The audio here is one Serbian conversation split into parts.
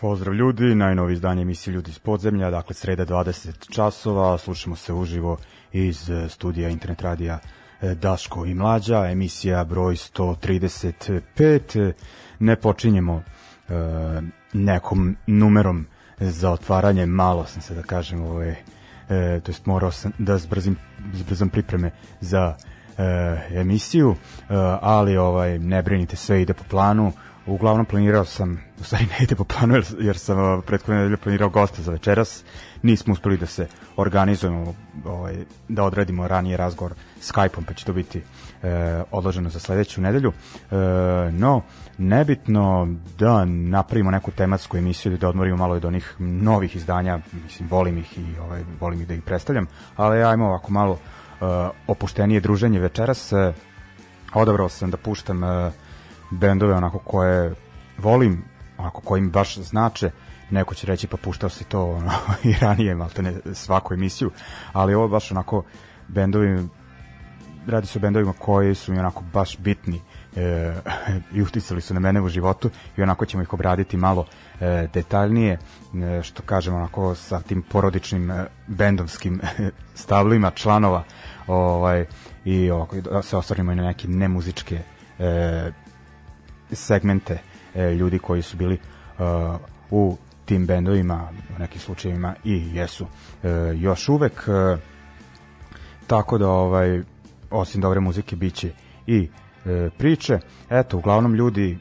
Pozdrav ljudi, najnovi izdanje emisije Ljudi iz podzemlja, dakle sreda 20 časova, slušamo se uživo iz e, studija internet radija e, Daško i Mlađa, emisija broj 135, ne počinjemo e, nekom numerom za otvaranje, malo sam se da kažem, ovaj, e, to jest morao sam da zbrzim, zbrzam pripreme za e, emisiju, e, ali ovaj ne brinite, sve ide po planu, uglavnom planirao sam, u stvari ne ide po planu jer, jer sam prethodne nedelje planirao gosta za večeras, nismo uspeli da se organizujemo, ovaj, da odradimo ranije razgovor Skype-om, pa će to biti e, odloženo za sledeću nedelju. E, no, nebitno da napravimo neku tematsku emisiju, da odmorimo malo od onih novih izdanja, mislim, volim ih i ovaj, volim ih da ih predstavljam, ali ajmo ovako malo e, opuštenije druženje večeras. E, odabrao sam da puštam e, bendove onako koje volim, onako koji mi baš znače, neko će reći pa puštao si to ono, i ranije, malte ne svaku emisiju, ali ovo baš onako bendovi, radi se o bendovima koji su mi onako baš bitni. E, i uticali su na mene u životu i onako ćemo ih obraditi malo e, detaljnije, e, što kažemo onako sa tim porodičnim e, bendovskim stavlima članova ovaj, i ovako, da se osvrnimo i na neke nemuzičke e, segmente e, ljudi koji su bili uh, u tim bendovima u nekim slučajevima i jesu. E, još uvek e, tako da ovaj osim dobre muzike biće i e, priče. Eto uglavnom ljudi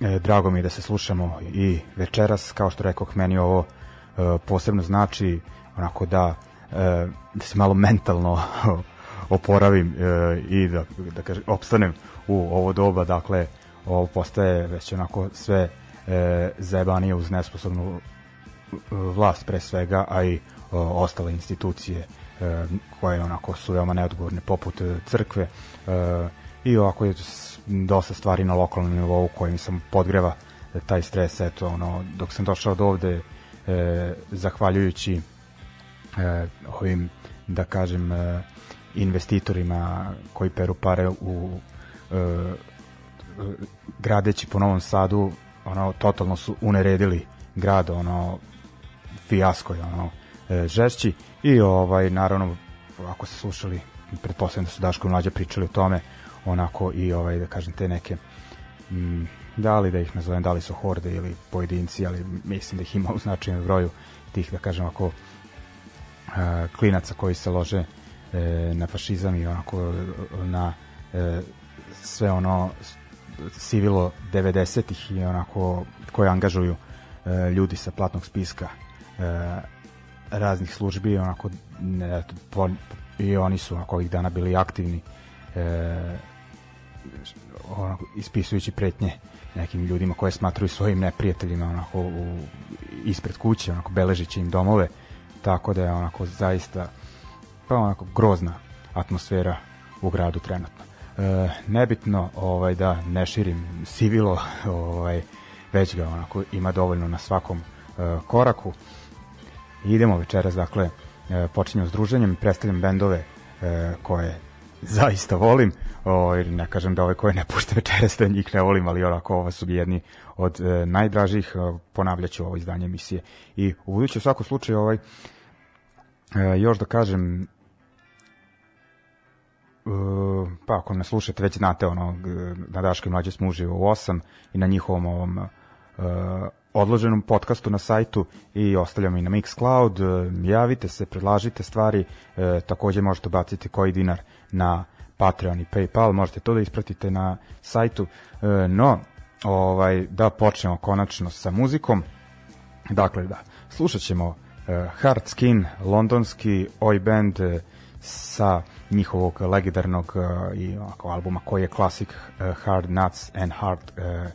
e, drago mi je da se slušamo i večeras. Kao što rekoh meni ovo e, posebno znači onako da e, da se malo mentalno oporavim e, i da da kažem opstanem u ovo doba. Dakle ovo postaje već onako sve e, zajebanije uz nesposobnu e, vlast pre svega, a i o, ostale institucije e, koje onako su veoma neodgovorne poput e, crkve e, i ovako je dosta stvari na lokalnom nivou kojim sam podgreva e, taj stres eto ono dok sam došao do ovde e, zahvaljujući e, ovim da kažem e, investitorima koji peru pare u e, gradeći po Novom Sadu ono totalno su uneredili grad ono fijasko je ono e, žešći. I ovaj naravno ako ste slušali pretpostavljam da su Daško i Mlađa pričali o tome onako i ovaj da kažem te neke m, da li da ih nazovem da li su horde ili pojedinci ali mislim da ih ima u značajnom broju tih da kažem ako e, klinaca koji se lože e, na fašizam i onako na e, sve ono sivilo 90-ih i onako koje angažuju e, ljudi sa platnog spiska e, raznih službi onako ne, po, i oni su onako ovih dana bili aktivni e, onako, ispisujući pretnje nekim ljudima koje smatruju svojim neprijateljima onako u, ispred kuće onako beležići im domove. Tako da je onako zaista pa onako grozna atmosfera u gradu trenutno e, nebitno ovaj da ne širim sivilo, ovaj već ga onako ima dovoljno na svakom e, koraku. Idemo večeras, dakle, e, počinjemo s druženjem, predstavljam bendove e, koje zaista volim, ovaj, ne kažem da ove koje ne pušte večeras da njih ne volim, ali onako ovo su jedni od e, najdražih, e, ponavljaću ovo izdanje emisije. I u budući u svakom slučaju ovaj, e, još da kažem Uh, pa ako ne slušate već znate ono na Daškoj mlađe smo uživo u 8 i na njihovom ovom uh, odloženom podcastu na sajtu i ostavljamo i na Mixcloud. Uh, javite se, predlažite stvari. Uh, takođe možete baciti koji dinar na Patreon i Paypal možete to da ispratite na sajtu. Uh, no ovaj da počnemo konačno sa muzikom. Dakle da slušat ćemo uh, Hard Skin londonski oj band uh, sa njihovog legendarnog uh, i onako albuma koji je klasik uh, Hard Nuts and Hard uh,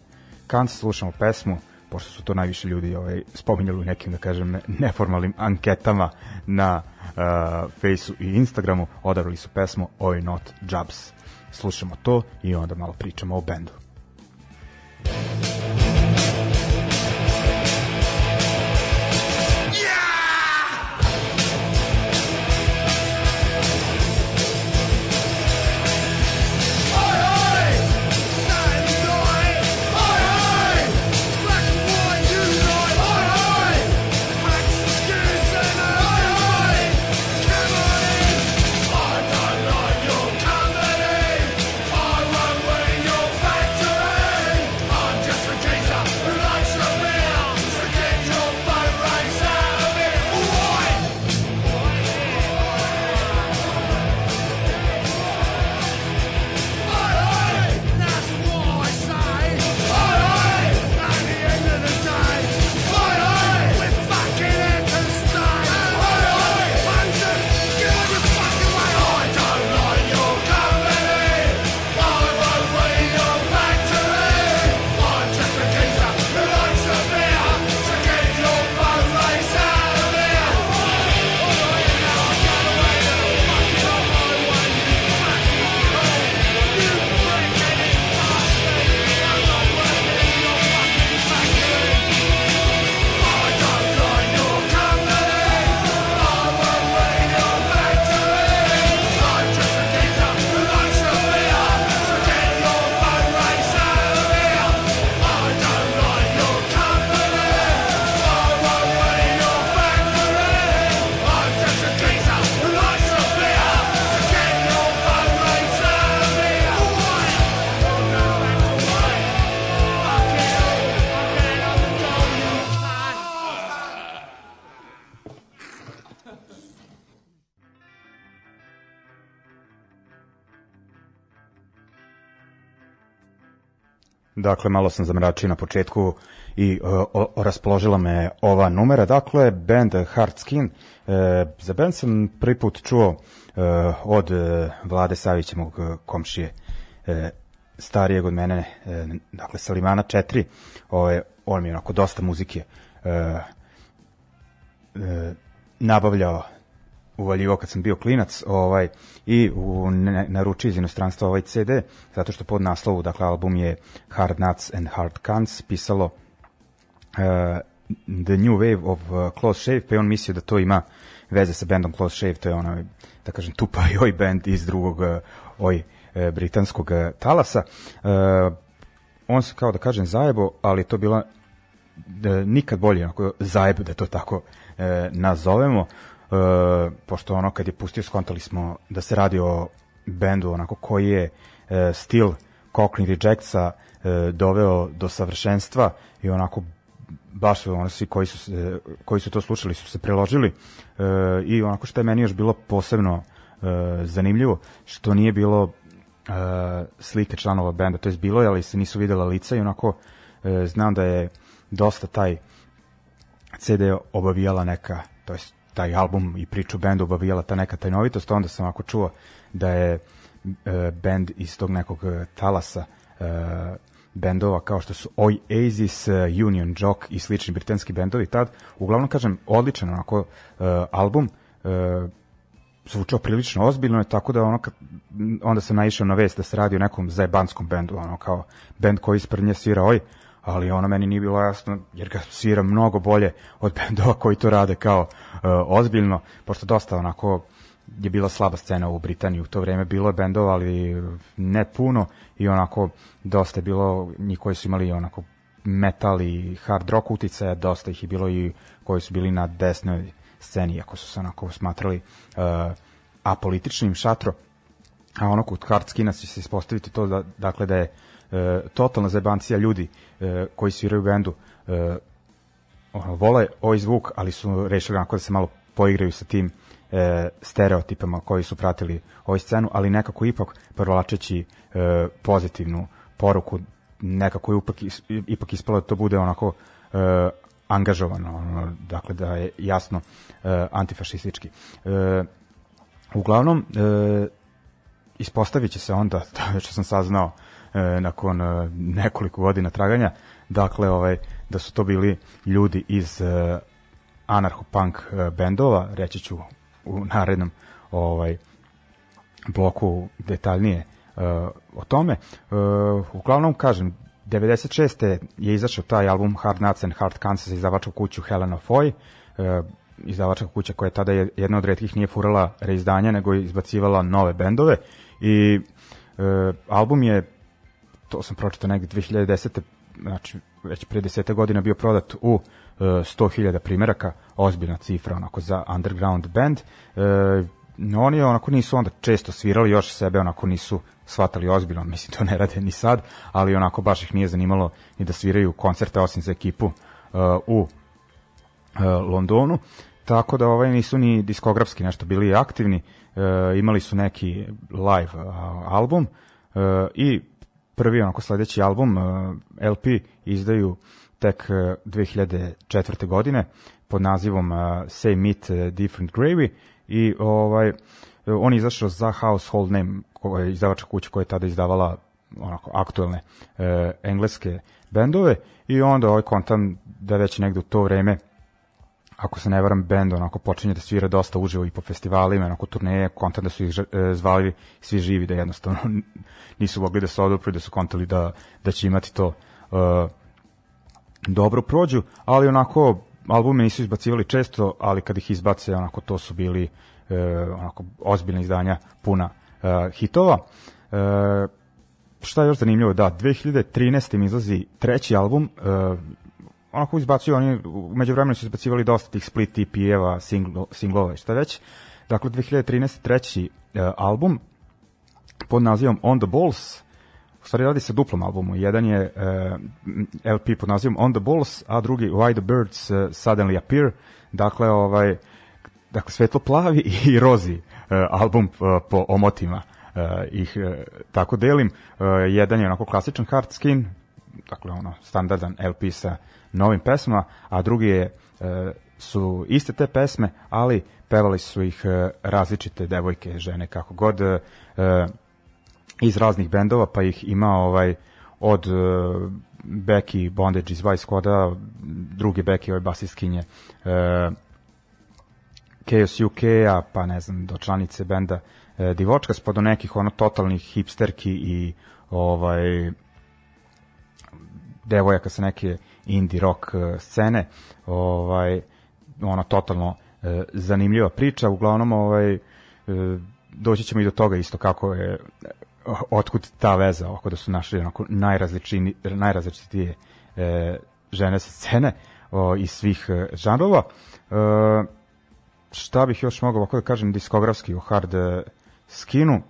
Cans. Slušamo pesmu pošto su to najviše ljudi ovaj, spominjali u nekim, da kažem, neformalnim anketama na uh, Faceu i Instagramu, odabrali su pesmu Oi Not Jobs. Slušamo to i onda malo pričamo o bendu. Thank Dakle, malo sam zamračio na početku i uh, o, o, raspoložila me ova numera. Dakle, band Hard Skin. Uh, za band sam prvi put čuo uh, od uh, Vlade Savića, mog komšije, uh, starijeg od mene, uh, dakle, Salimana 4. Ove, on mi je onako dosta muzike uh, uh, nabavljao uvaljivao kad sam bio klinac ovaj i u naručio iz inostranstva ovaj CD zato što pod naslovu dakle album je Hard Nuts and Hard Cans pisalo uh, The New Wave of uh, Close Shave pa on mislio da to ima veze sa bandom Close Shave to je ono da kažem tupa i oj band iz drugog uh, oj uh, britanskog uh, talasa. Uh, on se kao da kažem zajebo ali to bila da, nikad bolje onako zajeb da to tako uh, nazovemo pošto ono kad je pustio skontali smo da se radi o bendu onako koji je uh, stil Cochrane Rejectsa uh, doveo do savršenstva i onako baš ono svi koji su koji su to slušali su se preložili uh, i onako što je meni još bilo posebno uh, zanimljivo što nije bilo uh, slike članova benda to je bilo ali se nisu videla lica i onako uh, znam da je dosta taj CD obavijala neka to jest taj album i priču benda obavijala ta neka tajnovitost, onda sam ako čuo da je e, bend iz tog nekog e, talasa e, bendova kao što su Oasis, e, Union Jock i slični britanski bendovi tad, uglavnom kažem odličan onako e, album e, zvučao prilično ozbiljno, tako da ono kad, onda sam naišao na vest da se radi o nekom zajebanskom bendu, ono kao bend koji ispred svira oj, ali ono meni nije bilo jasno, jer ga svira mnogo bolje od bendova koji to rade kao uh, ozbiljno, pošto dosta onako je bila slaba scena u Britaniji u to vreme, bilo je bendova, ali ne puno i onako dosta je bilo njih koji su imali onako metal i hard rock uticaja, dosta ih je bilo i koji su bili na desnoj sceni, iako su se onako smatrali uh, apolitičnim šatro, a ono kod hard skina će se ispostaviti to da, dakle da je e, totalna zajebancija ljudi e, koji sviraju bendu e, ono, vole ovaj zvuk, ali su rešili onako da se malo poigraju sa tim e, stereotipama koji su pratili ovu scenu, ali nekako ipak provlačeći e, pozitivnu poruku, nekako je ipak, ipak ispalo da to bude onako e, angažovano, ono, dakle da je jasno e, antifašistički. E, uglavnom, e, ispostavit će se onda, što sam saznao, e, nakon e, nekoliko godina traganja, dakle ovaj da su to bili ljudi iz uh, anarcho-punk uh, bendova, reći ću u narednom ovaj bloku detaljnije uh, o tome. Uh, uglavnom kažem 96. je izašao taj album Hard Nuts and Hard Kansas izdavača kuću Helena Foy, uh, izdavača kuća koja je tada jedna od redkih nije furala reizdanja, nego je izbacivala nove bendove i uh, album je to sam pročitao negde 2010. znači već pre desete godina bio prodat u uh, 100.000 primeraka, ozbiljna cifra onako za underground band. Uh, oni onako nisu onda često svirali, još sebe onako nisu shvatali ozbiljno, mislim to ne rade ni sad, ali onako baš ih nije zanimalo ni da sviraju koncerte osim za ekipu uh, u uh, Londonu. Tako da ovaj nisu ni diskografski nešto bili aktivni, uh, imali su neki live album uh, i prvi onako sledeći album uh, LP izdaju tek uh, 2004. godine pod nazivom uh, Same Meat, uh, Different Gravy i ovaj on je izašao za Household Name, koja je izdavačka kuća koja je tada izdavala onako aktuelne e, engleske bendove i onda ovaj kontam da već negde u to vreme ako se ne varam bend onako počinje da svira dosta uživo i po festivalima, onako turneje, kontam da su ih e, zvali svi živi da jednostavno nisu mogli da se odupru da su kontali da, da će imati to e, dobro prođu, ali onako albume nisu izbacivali često, ali kad ih izbace, onako to su bili e, onako ozbiljna izdanja puna e, hitova. E, šta je još zanimljivo, da, 2013. im izlazi treći album, e, onako izbacuju oni, umeđu vremenu su izbacivali dosta tih split EP-eva, singlo, singlova i šta već. Dakle, 2013. treći e, album pod nazivom On the Balls, u stvari radi se duplom albumu. Jedan je uh, LP pod nazivom On the Balls, a drugi Why the Birds uh, Suddenly Appear. Dakle, ovaj, dakle svetlo plavi i rozi uh, album uh, po omotima uh, ih uh, tako delim. Uh, jedan je onako klasičan hard skin, dakle ono standardan LP sa novim pesmama, a drugi je uh, su iste te pesme, ali pevali su ih uh, različite devojke, žene, kako god. Uh, iz raznih bendova, pa ih ima ovaj od Becky Bondage iz Vice Squada, druge Becky, ove basistkinje uh, Chaos UK-a, pa ne znam, do članice benda Divočkas, pa do nekih ono totalnih hipsterki i ovaj devojaka sa neke indie rock uh, scene, ovaj ono totalno uh, zanimljiva priča, uglavnom ovaj uh, doći ćemo i do toga isto kako je otkud ta veza oko da su našli onako najrazličitije e, žene sa scene o, iz svih e, žanrova. E, šta bih još mogao ovako da kažem diskografski o hard e, skinu? E,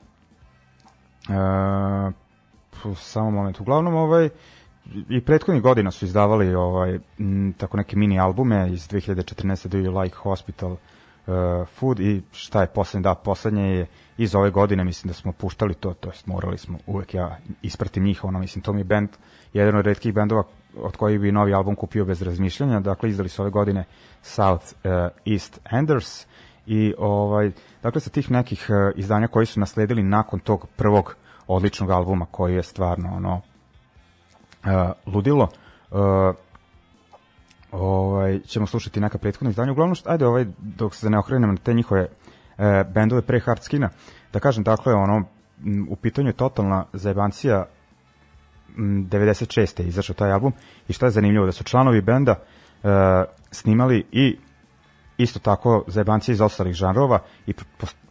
samo moment. Uglavnom, ovaj, i prethodnih godina su izdavali ovaj m, tako neke mini albume iz 2014. Do You Like Hospital uh, Food i šta je poslednje? Da, poslednje je iz ove godine mislim da smo puštali to, to jest morali smo uvek ja ispratim njih, ono mislim to mi je band, jedan od redkih bendova od kojih bi novi album kupio bez razmišljanja, dakle izdali su ove godine South uh, East Enders i ovaj, dakle sa tih nekih uh, izdanja koji su nasledili nakon tog prvog odličnog albuma koji je stvarno ono uh, ludilo uh, ovaj, ćemo slušati neka prethodna izdanja. Uglavnom, što, ajde, ovaj, dok se ne okrenem na te njihove e, bendove pre hardskina, da kažem, dakle, ono, u pitanju je totalna zajebancija 96. je izašao taj album i šta je zanimljivo, da su članovi benda e, snimali i isto tako zajebancije iz ostalih žanrova i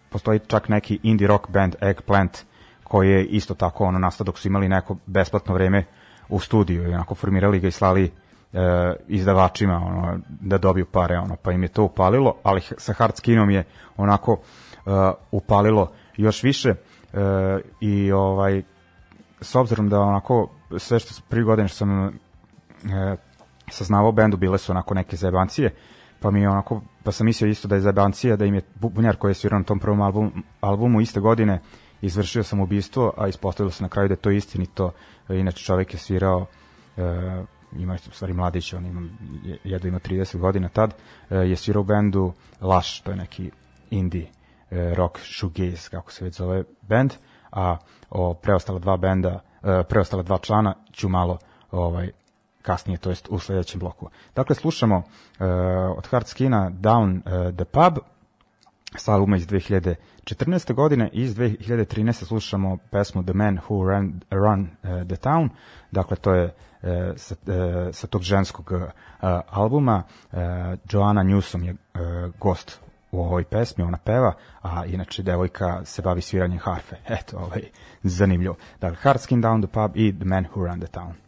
postoji čak neki indie rock band Eggplant koji je isto tako ono nastao dok su imali neko besplatno vreme u studiju i onako formirali ga i slali e, izdavačima ono, da dobiju pare, ono, pa im je to upalilo, ali sa hard skinom je onako e, upalilo još više e, i ovaj s obzirom da onako sve što prvi godine što sam e, saznavao bendu bile su onako neke zajebancije pa mi je onako pa sam mislio isto da je zajebancija da im je bunjar koji je svirao na tom prvom albumu, albumu iste godine izvršio sam ubistvo a ispostavilo se na kraju da je to istinito inače čovjek je svirao e, ima u stvari mladić, on ima, jedva ima 30 godina tad, e, je svirao bendu Lash, to je neki indie e, rock shoegaze, kako se već zove bend, a o preostala dva benda, e, preostala dva člana ću malo ovaj kasnije, to jest u sledećem bloku. Dakle, slušamo uh, od Hard Skina Down uh, the Pub, sa albuma iz 2014. godine i iz 2013. slušamo pesmu The Man Who Ran, Run uh, the Town, dakle to je uh, sa, uh, sa tog ženskog uh, albuma. Uh, Joanna Newsom je uh, gost u ovoj pesmi, ona peva, a inače devojka se bavi sviranjem harfe. Eto, ovaj, zanimljivo. Dakle, Hard Skin Down the Pub i The Man Who Ran the Town.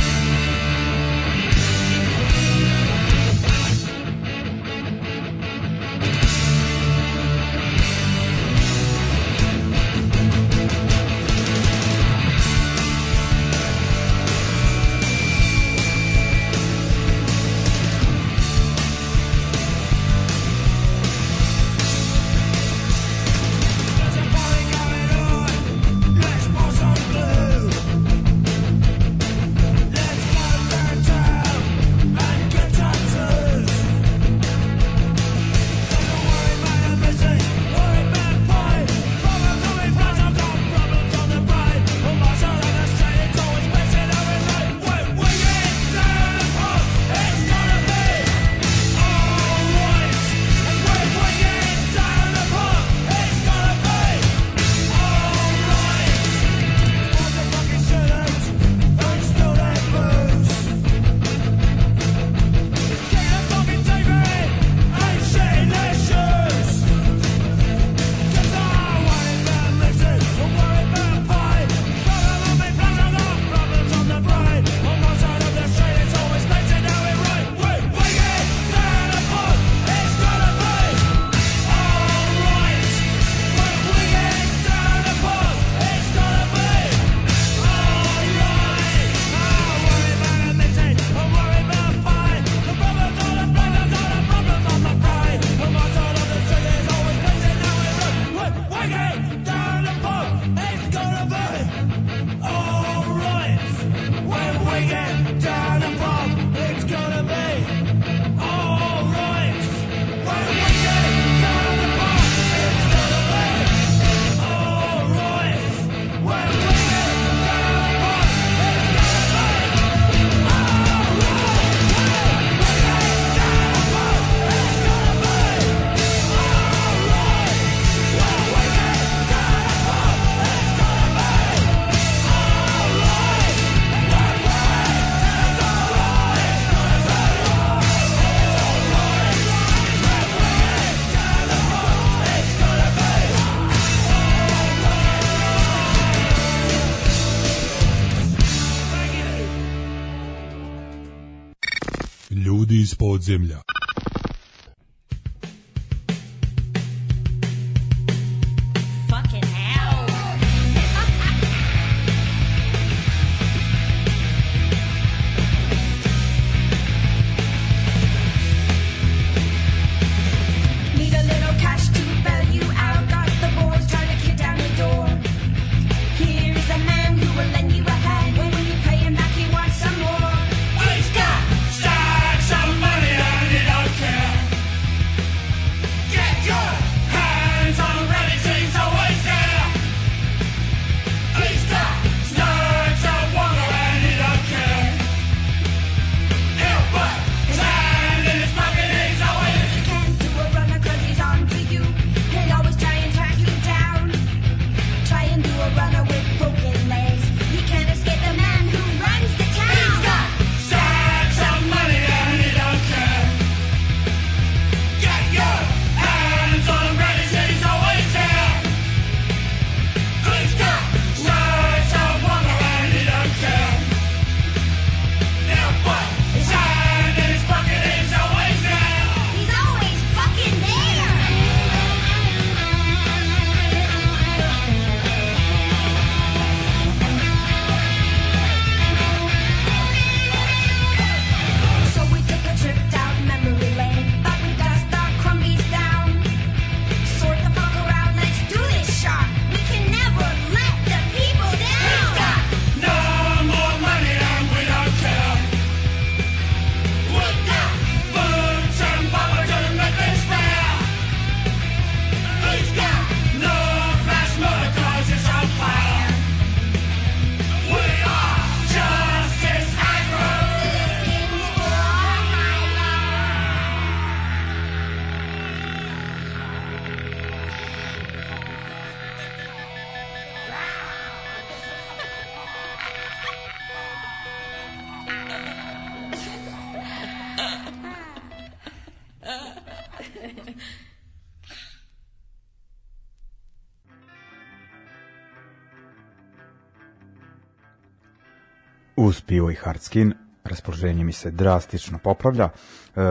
pivo i hardskin raspoloženje mi se drastično popravlja. E,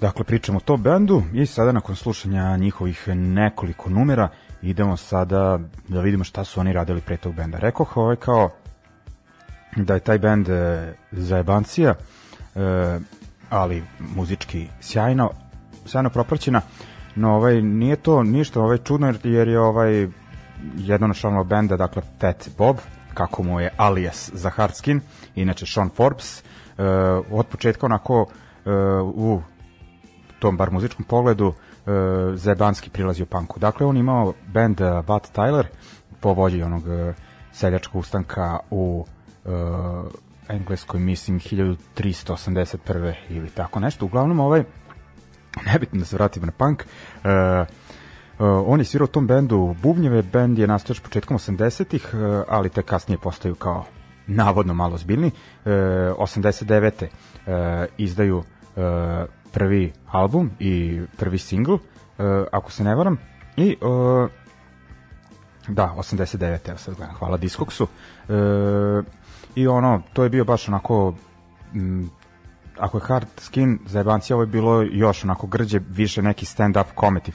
dakle, pričamo o tom bendu i sada nakon slušanja njihovih nekoliko numera idemo sada da vidimo šta su oni radili pre tog benda. Rekoh ovaj kao da je taj bend e, zajebancija, e, ali muzički sjajno, sjajno propraćena, no ovaj, nije to ništa ovaj, čudno jer je ovaj jedan od članova benda, dakle Fat Bob, kako mu je alias za Hardskin, inače Sean Forbes, uh, od početka onako uh, u tom bar muzičkom pogledu uh, zebanski prilazio punku. Dakle, on imao band uh, Bud Tyler po vođi onog uh, seljačkog ustanka u uh, engleskoj, mislim, 1381. ili tako nešto. Uglavnom, ovaj, nebitno da se vratimo na punk, Uh, on je svirao u tom bendu Bubnjeve, bend je nastao još početkom 80-ih, uh, ali te kasnije postaju kao navodno malo zbiljni. Uh, 89. Uh, izdaju uh, prvi album i prvi single, uh, ako se ne varam, i uh, da, 89. Evo sad gledam, hvala Discogsu. Uh, I ono, to je bio baš onako m, ako je hard skin za jebanci, ovo je bilo još onako grđe, više neki stand-up comedy,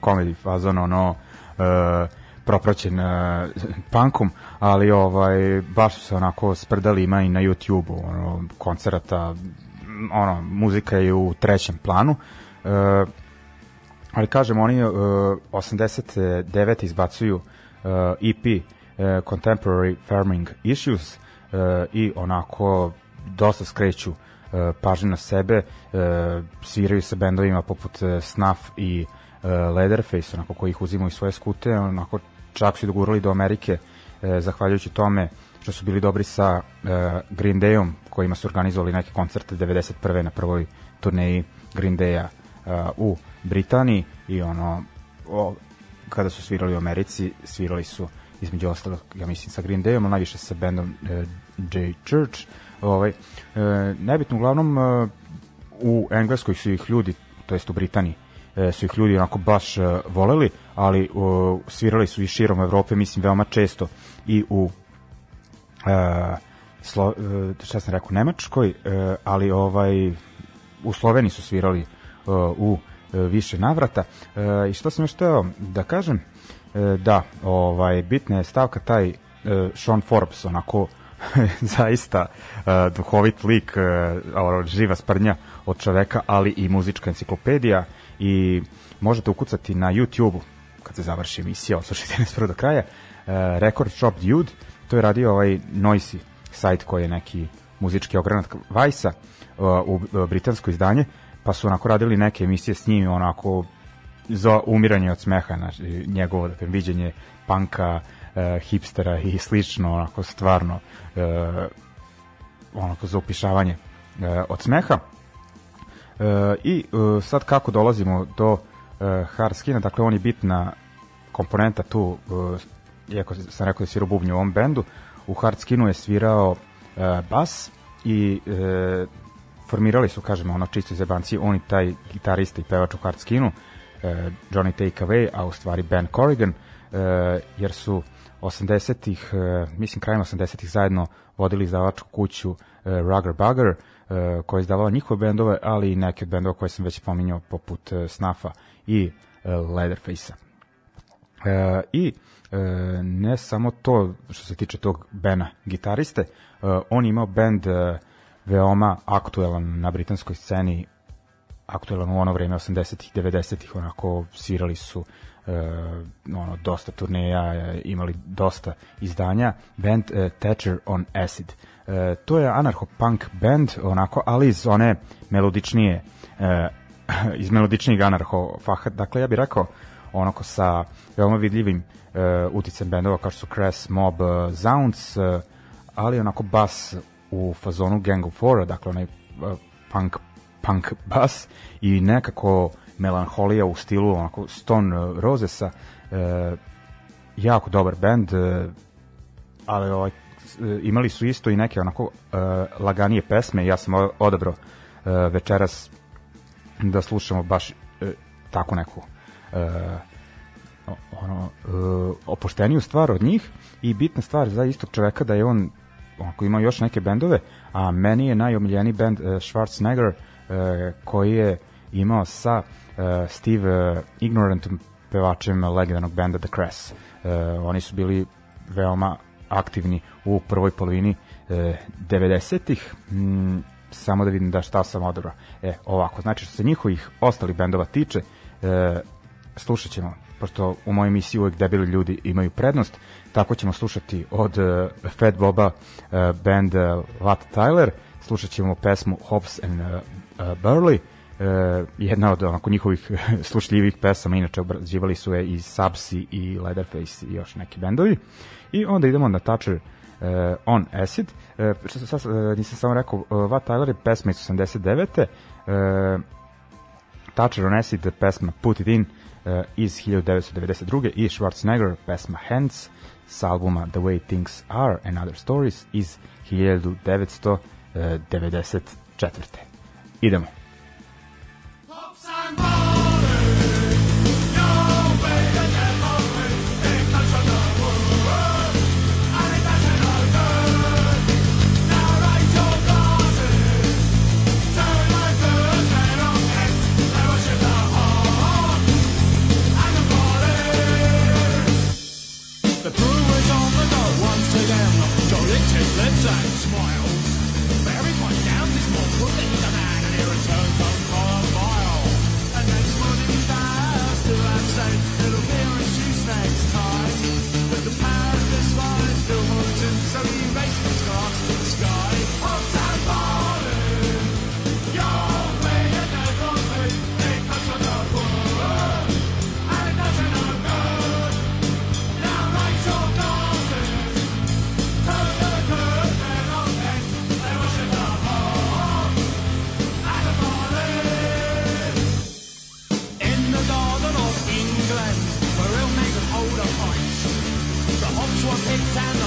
comedy fazon, ono, uh, propraćen uh, punkom, ali ovaj, baš su se onako sprdali, ima i na YouTube-u, ono, koncerata, ono, muzika je u trećem planu, uh, ali kažem, oni uh, 89. izbacuju uh, EP uh, Contemporary Farming Issues uh, i onako dosta skreću uh, pažnju na sebe, e, sviraju sa bendovima poput e, Snuff i Leatherface, onako koji ih uzimaju svoje skute, onako čak su i dogurali do Amerike, zahvaljujući tome što su bili dobri sa Green Dayom, kojima su organizovali neke koncerte 91. na prvoj turneji Green Daya u Britaniji i ono o, kada su svirali u Americi, svirali su između ostalog, ja mislim, sa Green Dayom, najviše sa bendom J. Church, Ovaj, e, nebitno, uglavnom e, u Engleskoj su ih ljudi, to jest u Britaniji, e, su ih ljudi onako baš e, voleli, ali svirali su i širom Evrope, mislim, veoma često i u e, Slo, e, šta sam rekao, Nemačkoj, e, ali ovaj u Sloveniji su svirali e, u e, više navrata. E, I što sam još teo da kažem, e, da, ovaj, bitna je stavka taj e, Sean Forbes, onako zaista uh, duhovit lik, uh, živa sprdnja od čoveka, ali i muzička enciklopedija. I možete ukucati na YouTube-u kad se završi emisija, oslušajte nas prvo do kraja, uh, Record Shop Dude, to je radio ovaj Noisy sajt koji je neki muzički ogranak Vajsa uh, u britansko izdanje, pa su onako radili neke emisije s njim, onako za umiranje od smeha, znači, njegovo dakle, viđenje panka, e, hipstera i slično, onako stvarno e, onako za upišavanje e, od smeha. E, I e, sad kako dolazimo do e, hard skina, dakle on je bitna komponenta tu, e, iako sam rekao da svira bubnju u ovom bendu, u hard skinu je svirao e, bas i e, formirali su, kažemo, ono čisto zebanci, on i taj gitarista i pevač u hard skinu, e, Johnny Take Away, a u stvari Ben Corrigan, e, jer su 80-ih, e, mislim krajem 80-ih zajedno vodili izdavačku kuću e, Rugger Bugger, e, koja je izdavala njihove bendove, ali i neke od bendova koje sam već pominjao, poput Snuffa i Leatherface-a. I ne samo to što se tiče tog Bena gitariste, on imao bend veoma aktuelan na britanskoj sceni aktuelan u ono vreme 80-ih, 90-ih, onako svirali su uh, ono, dosta turneja, imali dosta izdanja, band uh, Thatcher on Acid. Uh, to je anarcho-punk band, onako, ali iz one melodičnije, uh, iz melodičnijeg anarcho-faha, dakle, ja bih rekao, onako sa veoma vidljivim uh, uticem bendova kao što su Crass, Mob, uh, Zounds, uh, ali onako bas u fazonu Gang of Four, dakle onaj uh, punk, punk bas i nekako melanholija u stilu onako Stone Rosesa e, jako dobar bend e, ali ovaj imali su isto i neke onako e, laganije pesme. Ja sam odabrao e, večeras da slušamo baš e, tako neku e, ono, e, opušteniju stvar od njih. I bitna stvar za istog čoveka da je on onako ima još neke bendove, a meni je najomiljeniji bend uh, Schwarzenegger uh, koji je imao sa uh, Steve uh, Ignorantom pevačem legendarnog benda The Crass. Uh, oni su bili veoma aktivni u prvoj polovini uh, 90-ih. Mm, samo da vidim da šta sam odabrao. E, ovako, znači što se njihovih ostalih bendova tiče, e, slušat ćemo, pošto u mojoj emisiji uvek debeli ljudi imaju prednost, tako ćemo slušati od uh, Fat Boba uh, band uh, Lat Tyler, slušat ćemo pesmu Hobbs and uh, uh, Burley, jedna od onako njihovih slušljivih pesama, inače obrađivali su je i Subsi i Leatherface i još neki bendovi. I onda idemo na Toucher uh, on Acid. Uh, što sad uh, nisam samo rekao, uh, Vat Tyler je pesma iz 89. Uh, Toucher on Acid, pesma Put It In uh, iz 1992. i Schwarzenegger, pesma Hands sa albuma The Way Things Are and Other Stories iz 1994. Idemo. Iz nighttime.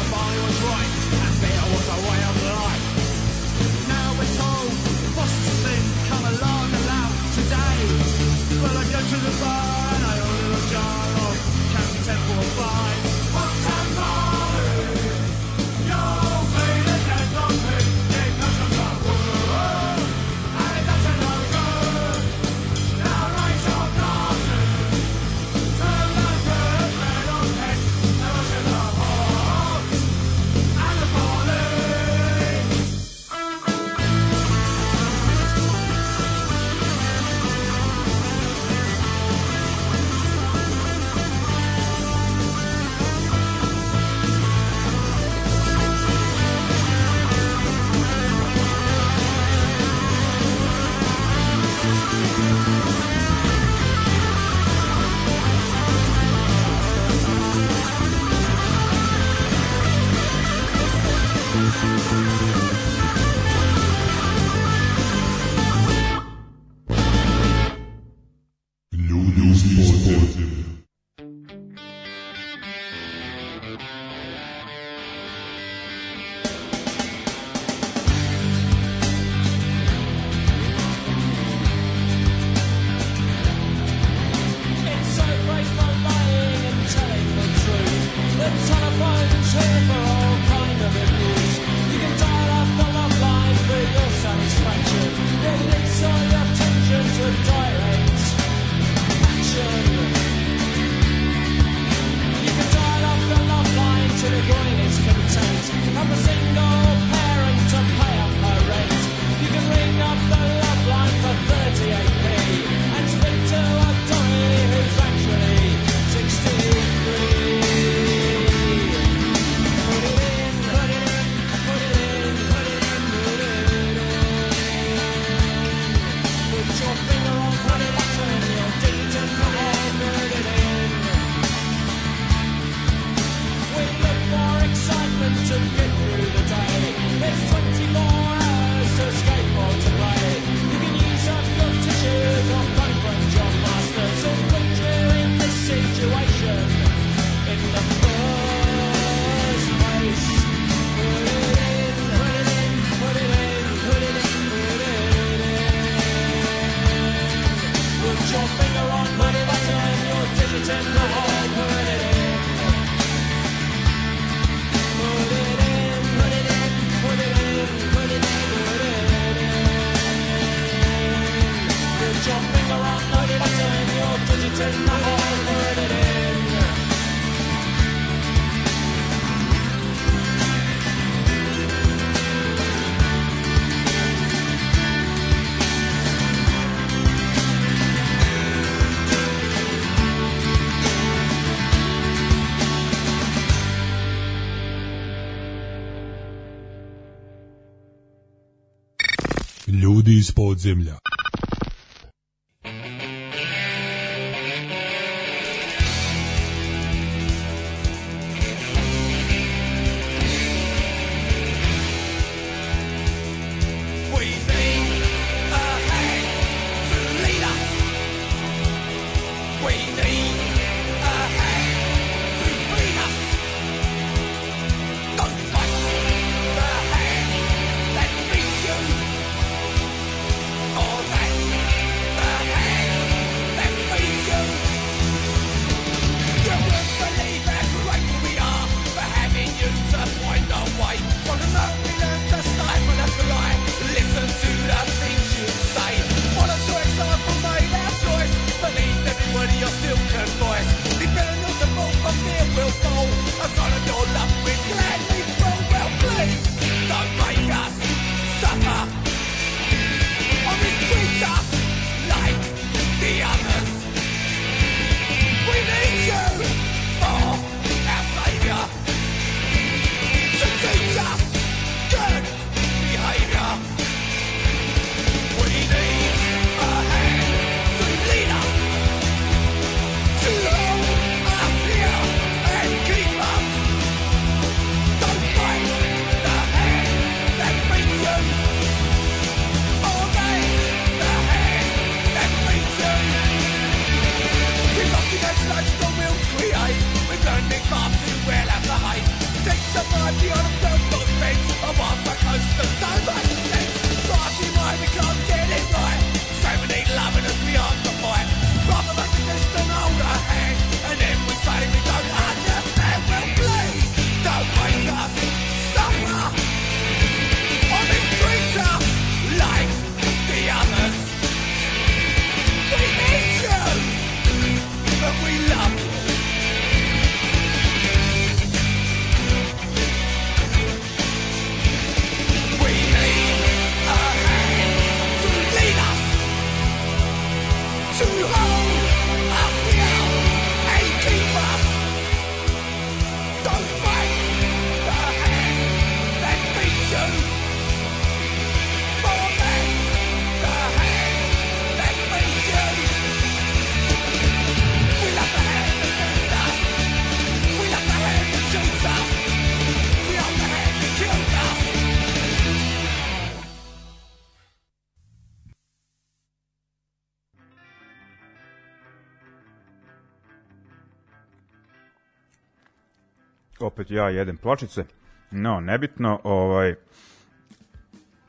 Ja jedem pločice. No, nebitno, ovaj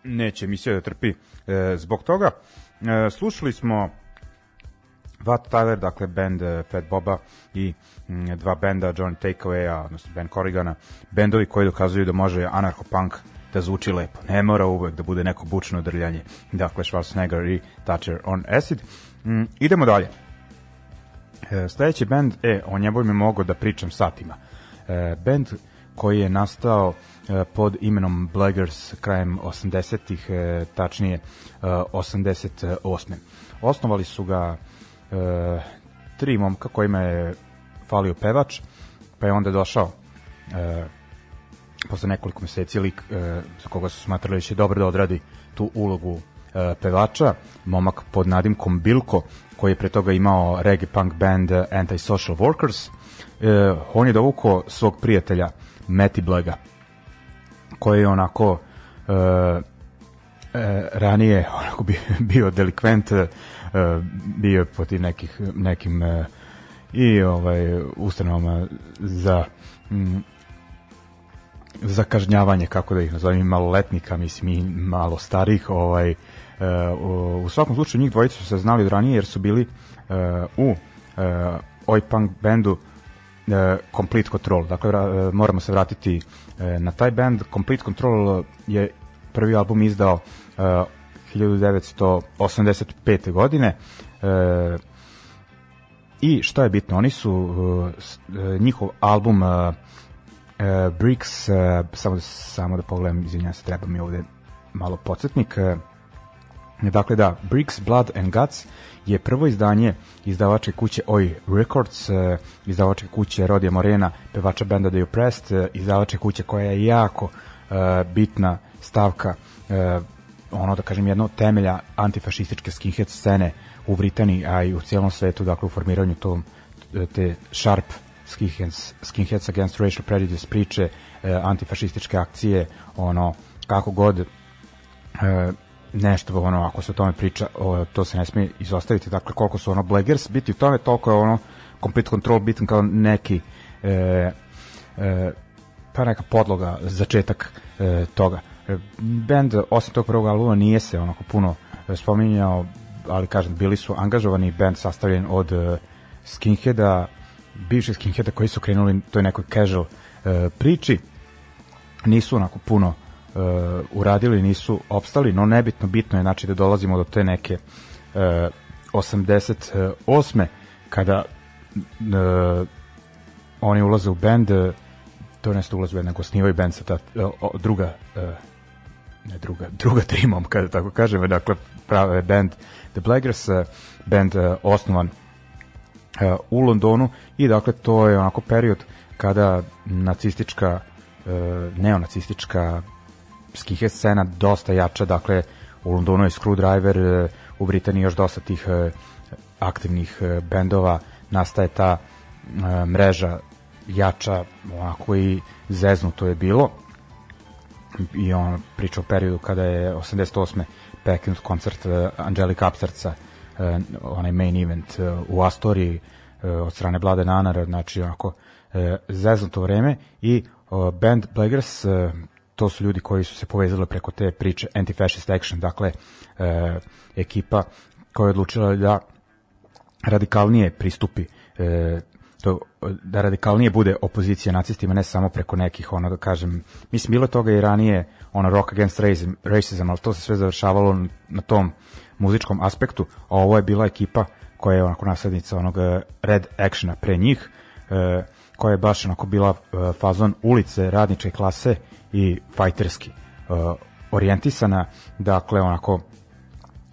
neće emisija da trpi e, zbog toga. E, slušali smo Vat Tyler, dakle band e, Fat Boba i m, dva benda Johnny Takeaway, odnosno Ben Corrigana, bendovi koji dokazuju da može anarcho-punk da zvuči lepo. Ne mora uvek da bude neko bučno drljanje. Dakle, Schwarzenegger i Toucher on Acid. Mm, idemo dalje. E, sledeći band, e, o njemu mi mogo da pričam satima. E, band koji je nastao e, pod imenom Blaggers krajem 80-ih, e, tačnije 88. Osnovali su ga tri momka kojima je falio pevač, pa je onda došao posle nekoliko meseci lik za koga su smatrali da će dobro da odradi tu ulogu pevača, momak pod nadimkom Bilko, koji je pre toga imao reggae punk band Anti-Social Workers, e, on je dovukao svog prijatelja Meti Blega koji je onako e, e, ranije onako bio, bio delikvent e, bio tim nekih, nekim e, i ovaj ustanovama za m, za kažnjavanje kako da ih nazovem maloletnika mislim i malo starih ovaj u, u svakom slučaju njih dvojica su se znali od ranije jer su bili u oj punk bendu Complete Control. Dakle, moramo se vratiti na taj band. Complete Control je prvi album izdao 1985. godine. I šta je bitno, oni su njihov album Bricks, samo, samo da pogledam, izvinjam se, treba mi ovde malo podsjetnik. Dakle da, Bricks, Blood and Guts je prvo izdanje izdavače kuće Oi Records, uh, izdavače kuće Rodija Morena, pevača benda The Oppressed, uh, izdavače kuće koja je jako uh, bitna stavka ono da kažem jedno temelja antifašističke skinhead scene u Britaniji, a i u cijelom svetu, dakle u formiranju tom, te sharp skinheads, skinheads against racial prejudice priče, e, antifašističke akcije, ono, kako god e, nešto, ono, ako se o tome priča, o, to se ne smije izostaviti, dakle, koliko su ono blaggers biti u tome, toliko je ono complete control bitan kao neki e, e, pa neka podloga, začetak e, toga. E, band, osim tog prvog albuma, nije se onako puno spominjao, ali kažem, bili su angažovani band sastavljen od uh, skinheada, bivših skinheada koji su krenuli toj nekoj casual uh, priči. Nisu onako puno uh, uradili, nisu opstali, no nebitno, bitno je znači da dolazimo do te neke uh, 88. kada uh, oni ulaze u band, uh, to nešto ulaze u band, nego osnivaju band sa ta uh, druga uh, ne druga, druga trimom, kada tako kažemo, dakle prave band The Blaggers, uh, band uh, osnovan uh, u Londonu i dakle to je onako period kada nacistička neonacistička skinhead scena dosta jača, dakle u Londonu je Screwdriver, u Britaniji još dosta tih aktivnih bendova, nastaje ta mreža jača, onako i zeznuto je bilo i on priča o periodu kada je 88. prekinut koncert Angelika Upstartsa, uh, onaj main event u Astoriji od strane Blade Nanara, znači onako zeznuto vreme i band Blaggers, to su ljudi koji su se povezali preko te priče Anti-Fascist Action, dakle uh, ekipa koja je odlučila da radikalnije pristupi uh, to, da radikalnije bude opozicija nacistima, ne samo preko nekih, ono da kažem, mislim, bilo toga i ranije, ono, rock against racism, racism ali to se sve završavalo na tom muzičkom aspektu, a ovo je bila ekipa koja je onako naslednica onog eh, Red Actiona pre njih, e, koja je baš onako bila e, fazon ulice, radničke klase i fajterski e, orijentisana, dakle onako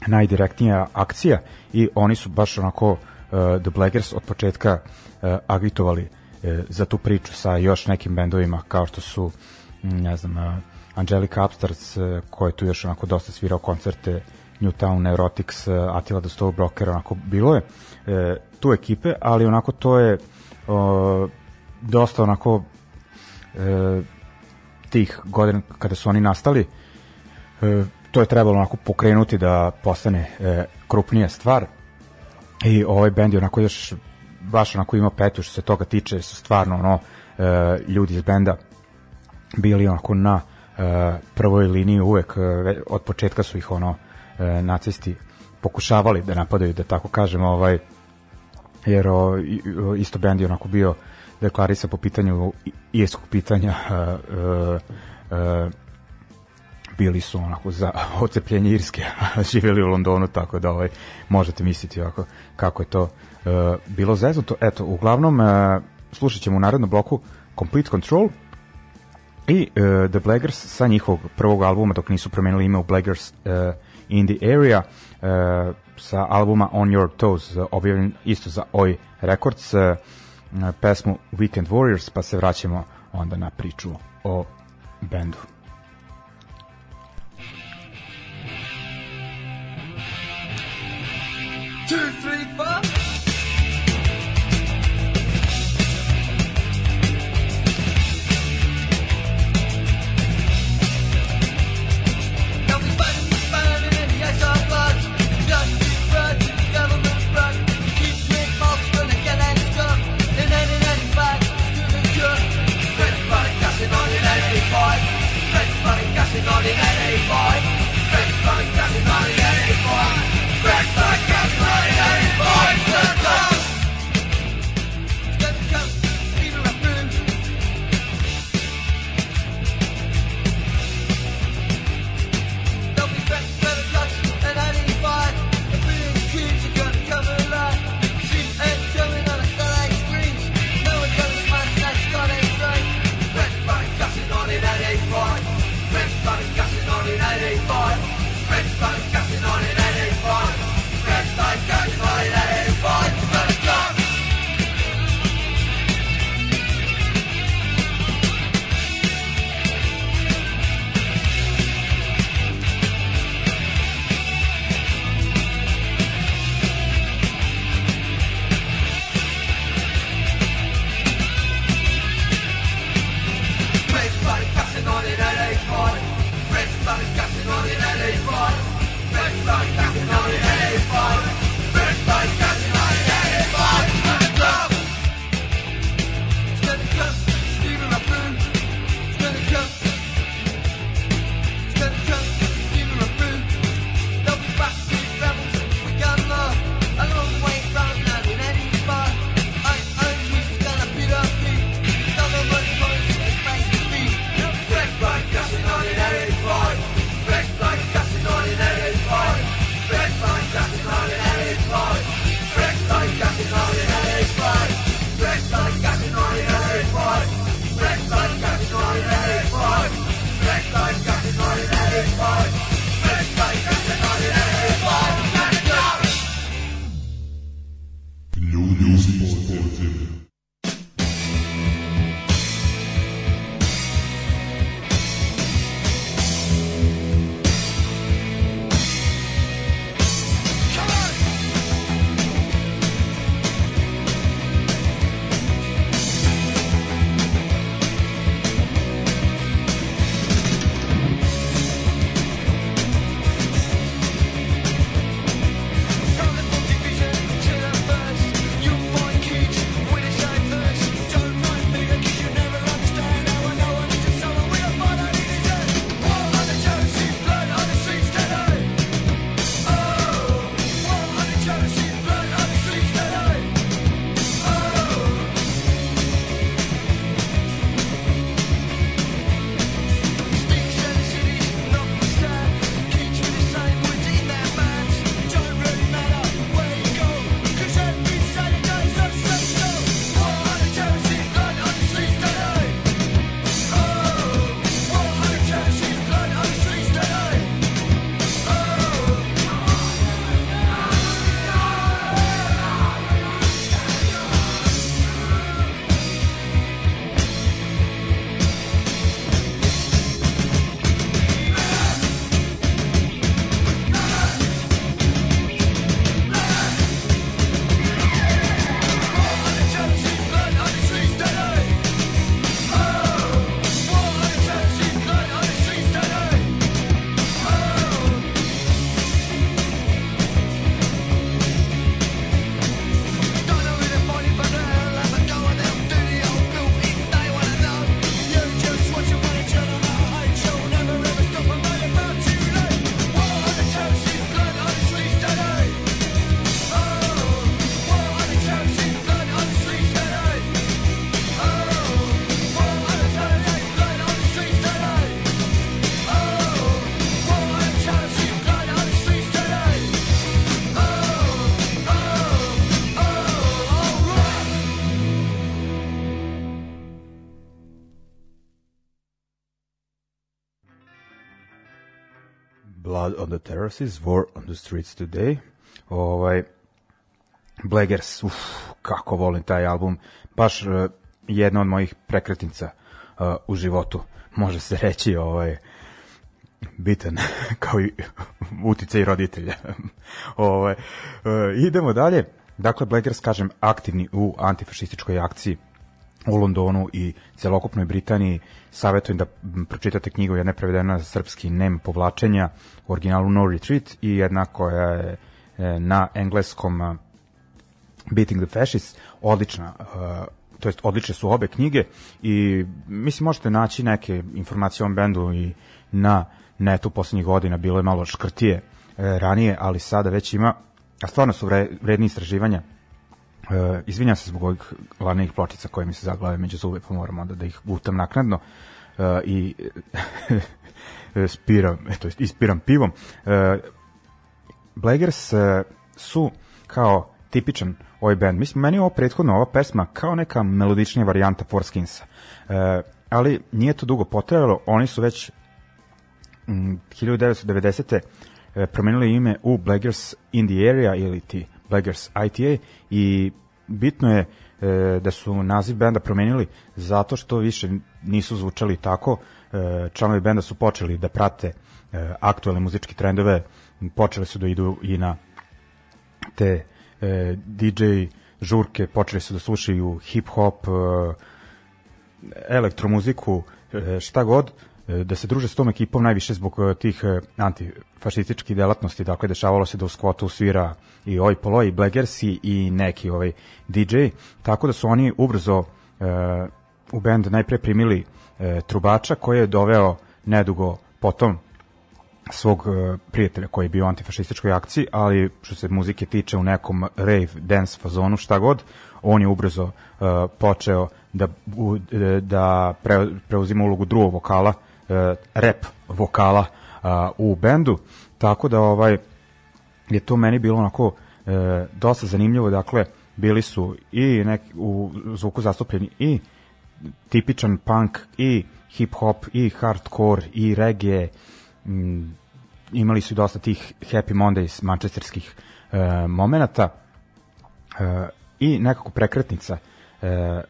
najdirektnija akcija i oni su baš onako uh, The Blaggers od početka uh, agitovali uh, za tu priču sa još nekim bendovima kao što su ne znam uh, Angelica Upstarts uh, koji tu još onako dosta svirao koncerte Newtown Neurotics, uh, Attila the Stove Broker, onako bilo je uh, tu ekipe, ali onako to je uh, dosta onako uh, tih godina kada su oni nastali uh, to je trebalo onako pokrenuti da postane uh, krupnija stvar. I ovaj bend je onako još baš onako ima petu što se toga tiče su stvarno ono e, ljudi iz benda bili onako na e, prvoj liniji uvek e, od početka su ih ono e, nacisti pokušavali da napadaju da tako kažemo ovaj jer o, isto bend je onako bio deklarisa po pitanju irskog pitanja e, e, e, bili su onako za ocepljenje Irske, a živjeli u Londonu, tako da ovaj, možete misliti ovako, kako je to uh, bilo zeznuto. Eto, uglavnom, uh, slušat ćemo u narednom bloku Complete Control i uh, The Blaggers sa njihovog prvog albuma, dok nisu promenili ime u Blaggers uh, in the Area, uh, sa albuma On Your Toes, uh, objavljen isto za Oi Records, uh, pesmu Weekend Warriors, pa se vraćamo onda na priču o bendu. two, three, Blood on the Terraces, War on the Streets Today. Ovaj, Blaggers, uf, kako volim taj album. Baš uh, jedna od mojih prekretnica uh, u životu, može se reći, ovaj, bitan kao i utice i roditelja. ovaj, uh, idemo dalje. Dakle, Blaggers, kažem, aktivni u antifašističkoj akciji u Londonu i celokupnoj Britaniji. Savjetujem da pročitate knjigu jedna je prevedena za srpski Nem povlačenja u originalu No Retreat i jedna koja je e, na engleskom Beating the Fascists. Odlična to jest odlične su obe knjige i mislim možete naći neke informacije o ovom bendu i na netu poslednjih godina. Bilo je malo škrtije e, ranije, ali sada već ima a stvarno su vredni istraživanja Uh, izvinjam se zbog ovih lanenih pločica koje mi se zaglave među zube, pa moram onda da ih gutam naknadno uh, i spiram, to jest ispiram pivom. Uh, Blaggers uh, su kao tipičan ovaj band. Mislim, meni je ovo prethodno, ova pesma kao neka melodičnija varijanta Forskinsa. Uh, ali nije to dugo potrajalo, oni su već mm, 1990. Uh, promenili ime u Blaggers in the Area ili ti Blaggers ITA i bitno je e, da su naziv benda promenili zato što više nisu zvučali tako. E, članovi benda su počeli da prate e, aktualne muzičke trendove, počeli su da idu i na te e, DJ žurke, počeli su da slušaju hip-hop, e, elektromuziku, e, šta god, da se druže s tom ekipom najviše zbog e, tih e, antifašističkih delatnosti, dakle dešavalo se da u skvotu svira i Oj Polo i Blaggersi i neki ovaj DJ, tako da su oni ubrzo e, u bend najpre primili e, trubača koji je doveo nedugo potom svog e, prijatelja koji je bio u antifašističkoj akciji, ali što se muzike tiče u nekom rave, dance fazonu, šta god, on je ubrzo uh, počeo da, u, da pre, preuzima ulogu drugog vokala, uh, rap vokala uh, u bendu, tako da ovaj je to meni bilo onako e, dosta zanimljivo, dakle, bili su i nek, u zvuku zastupljeni i tipičan punk i hip hop i hardcore i reggae. M, imali su dosta tih Happy Mondays manchesterskih e, momenata e, i nekako prekretnica e, e,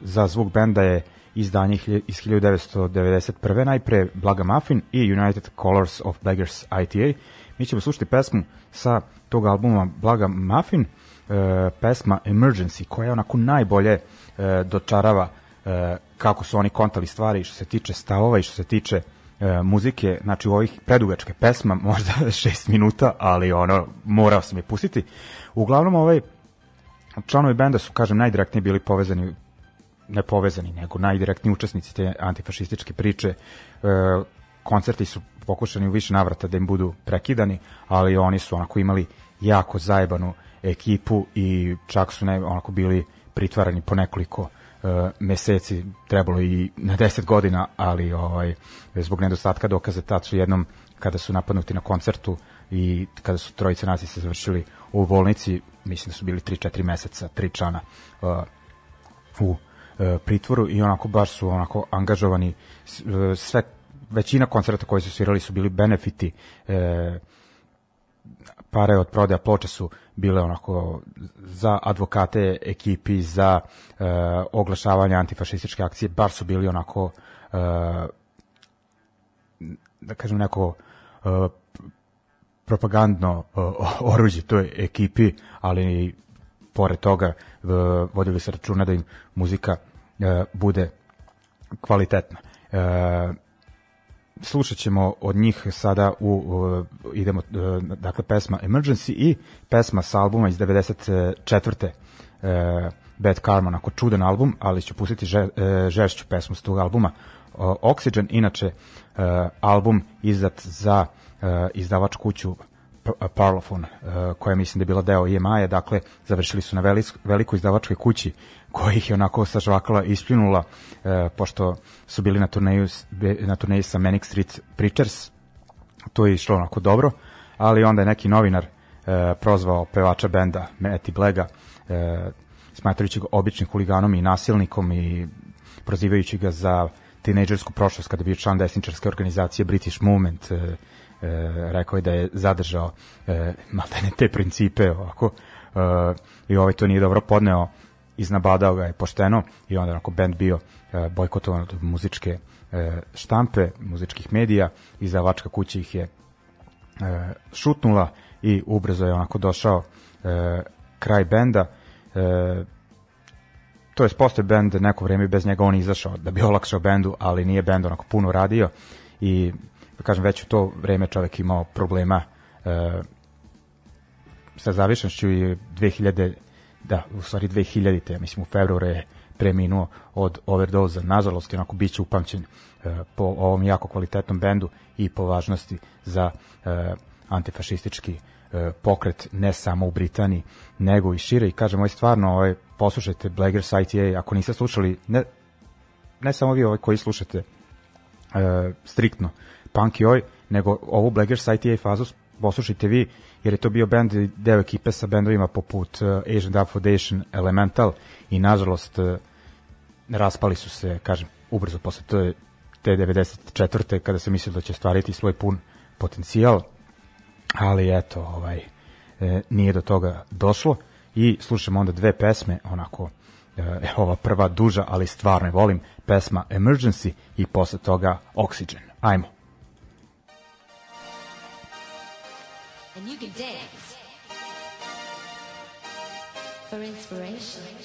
za zvuk benda je izdanje iz 1991. najpre Blaga Muffin i United Colors of Beggars ITA Mi ćemo slušati pesmu sa tog albuma Blaga Muffin, e, pesma Emergency, koja onako najbolje e, dočarava e, kako su oni kontali stvari što se tiče stavova i što se tiče e, muzike, znači u ovih predugačke pesma, možda 6 minuta, ali ono, morao sam je pustiti. Uglavnom, ovaj, članovi benda su, kažem, najdirektnije bili povezani ne povezani, nego najdirektniji učesnici te antifašističke priče. E, koncerti su pokušani u više navrata da im budu prekidani, ali oni su onako imali jako zajebanu ekipu i čak su ne, onako bili pritvarani po nekoliko uh, meseci, trebalo i na 10 godina, ali ovaj zbog nedostatka dokaza tad su jednom kada su napadnuti na koncertu i kada su trojice se završili u bolnici, mislim da su bili 3-4 meseca, tri člana uh, u uh, pritvoru i onako baš su onako angažovani. Sve većina koncerta koji su svirali su bili benefiti e, pare od prodaja ploča su bile onako za advokate ekipi za e, oglašavanje antifašističke akcije bar su bili onako e, da kažem neko e, propagandno e, oruđe toj ekipi ali pored toga e, vodili se računa da im muzika e, bude kvalitetna e, slušat ćemo od njih sada u, idemo e, dakle pesma Emergency i pesma sa albuma iz 94. E, Bad Karma, onako čudan album, ali ću pustiti že, žešću pesmu s tog albuma Oxygen, inače album izdat za izdavač kuću Parlophone, e, koja mislim da je bila deo EMI-a, dakle završili su na velikoj izdavačkoj kući koja ih je onako sažvakala ispljunula, e, pošto su bili na turneju, na turneju sa Manic Street Preachers, to je išlo onako dobro, ali onda je neki novinar e, prozvao pevača benda Matty Blega, e, smatrajući ga običnim huliganom i nasilnikom i prozivajući ga za tinejdžersku prošlost kada je bio član desničarske organizacije British Movement, e, rekao je da je zadržao e, maltene te principe ovako e, i ovaj to nije dobro podneo iznabadao ga je pošteno i onda onako band bio e, bojkotovan od muzičke e, štampe, muzičkih medija i zavačka kuća ih je e, šutnula i ubrzo je onako došao e, kraj benda e, to je postoje bend neko vreme bez njega on izašao da bi olakšao bendu, ali nije bend onako puno radio i da kažem već u to vreme čovek imao problema e, sa zavišnošću i 2000 da, u stvari 2000-te, mislim u februaru je preminuo od overdoza. Nažalost, onako bit će upamćen e, po ovom jako kvalitetnom bendu i po važnosti za e, antifašistički e, pokret ne samo u Britaniji, nego i šire. I kažem, ovaj stvarno, ovaj, poslušajte Blaggers ITA, ako niste slušali, ne, ne samo vi ovaj koji slušate e, striktno punk oj, nego ovu Blaggers ITA fazu poslušajte vi, jer je to bio bend deo ekipe sa bendovima poput uh, Asian Dub Foundation, Elemental i nažalost uh, raspali su se, kažem, ubrzo posle te, te 94. kada se mislio da će stvariti svoj pun potencijal, ali eto, ovaj, e, nije do toga došlo i slušamo onda dve pesme, onako, e, ova prva duža, ali stvarno je volim, pesma Emergency i posle toga Oxygen. Ajmo. Can dance for inspiration.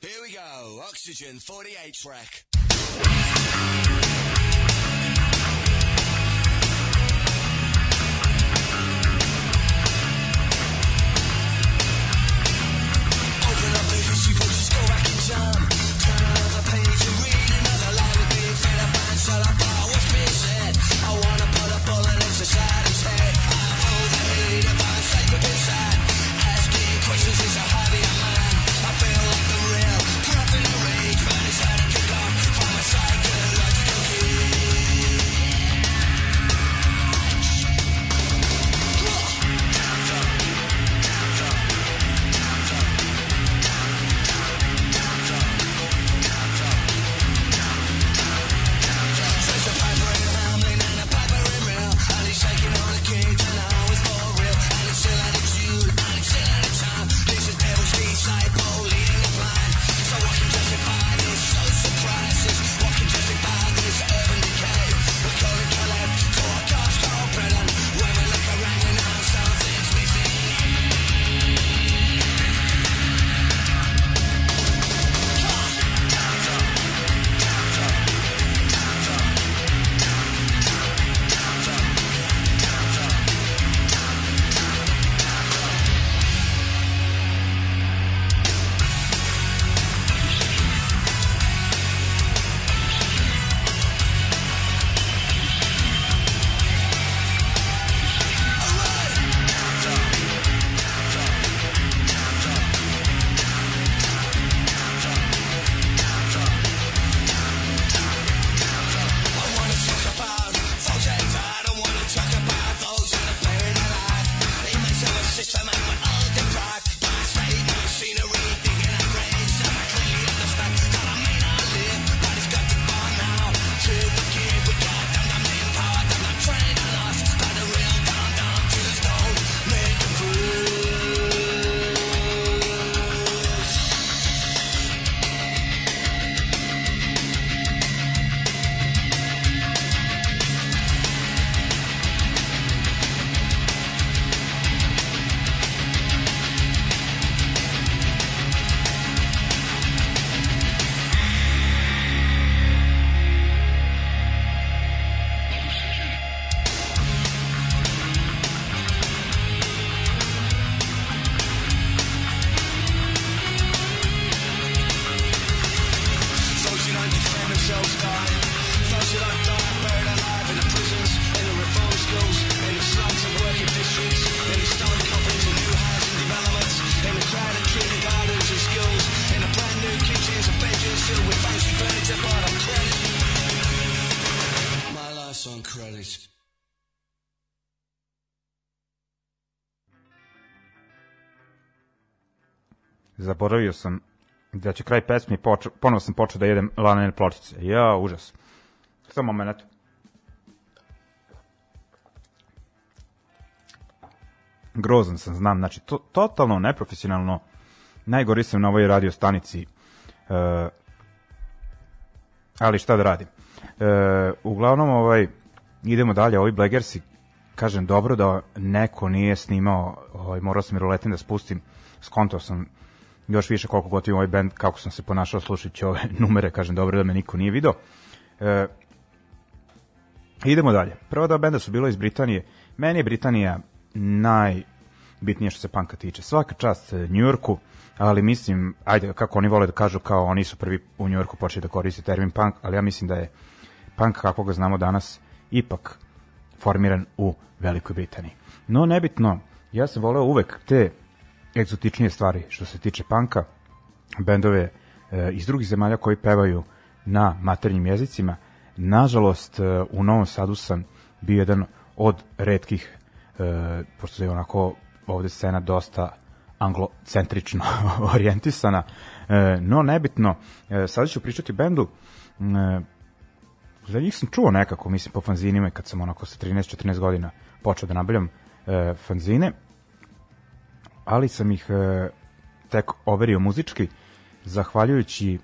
Here we go, Oxygen 48 track. Zaboravio sam da će kraj pesme počeo, ponovo sam počeo da jedem lanene pločice. Ja, užas. Samo moment. Grozan sam, znam. Znači, to, totalno neprofesionalno. Najgori sam na ovoj radio stanici. E, ali šta da radim. E, uglavnom, ovaj, idemo dalje. Ovi Blegersi, kažem, dobro da neko nije snimao, ovaj, morao sam i ruletin da spustim, skontao sam još više koliko god ovaj band, kako sam se ponašao slušajući ove numere, kažem, dobro da me niko nije video. E, idemo dalje. Prva dva benda su bilo iz Britanije. Meni je Britanija najbitnije što se panka tiče. Svaka čast New Yorku, ali mislim, ajde, kako oni vole da kažu, kao oni su prvi u New Yorku počeli da koriste termin punk, ali ja mislim da je punk kako ga znamo danas ipak formiran u Velikoj Britaniji. No, nebitno, ja sam voleo uvek te egzotičnije stvari što se tiče panka, bendove e, iz drugih zemalja koji pevaju na maternjim jezicima. Nažalost, e, u Novom Sadu sam bio jedan od redkih, e, pošto je onako ovde scena dosta anglocentrično orijentisana, e, no nebitno, e, sada ću pričati bendu, e, za njih sam čuo nekako, mislim, po fanzinima kad sam onako sa 13-14 godina počeo da nabavljam e, fanzine, ali sam ih e, tek overio muzički, zahvaljujući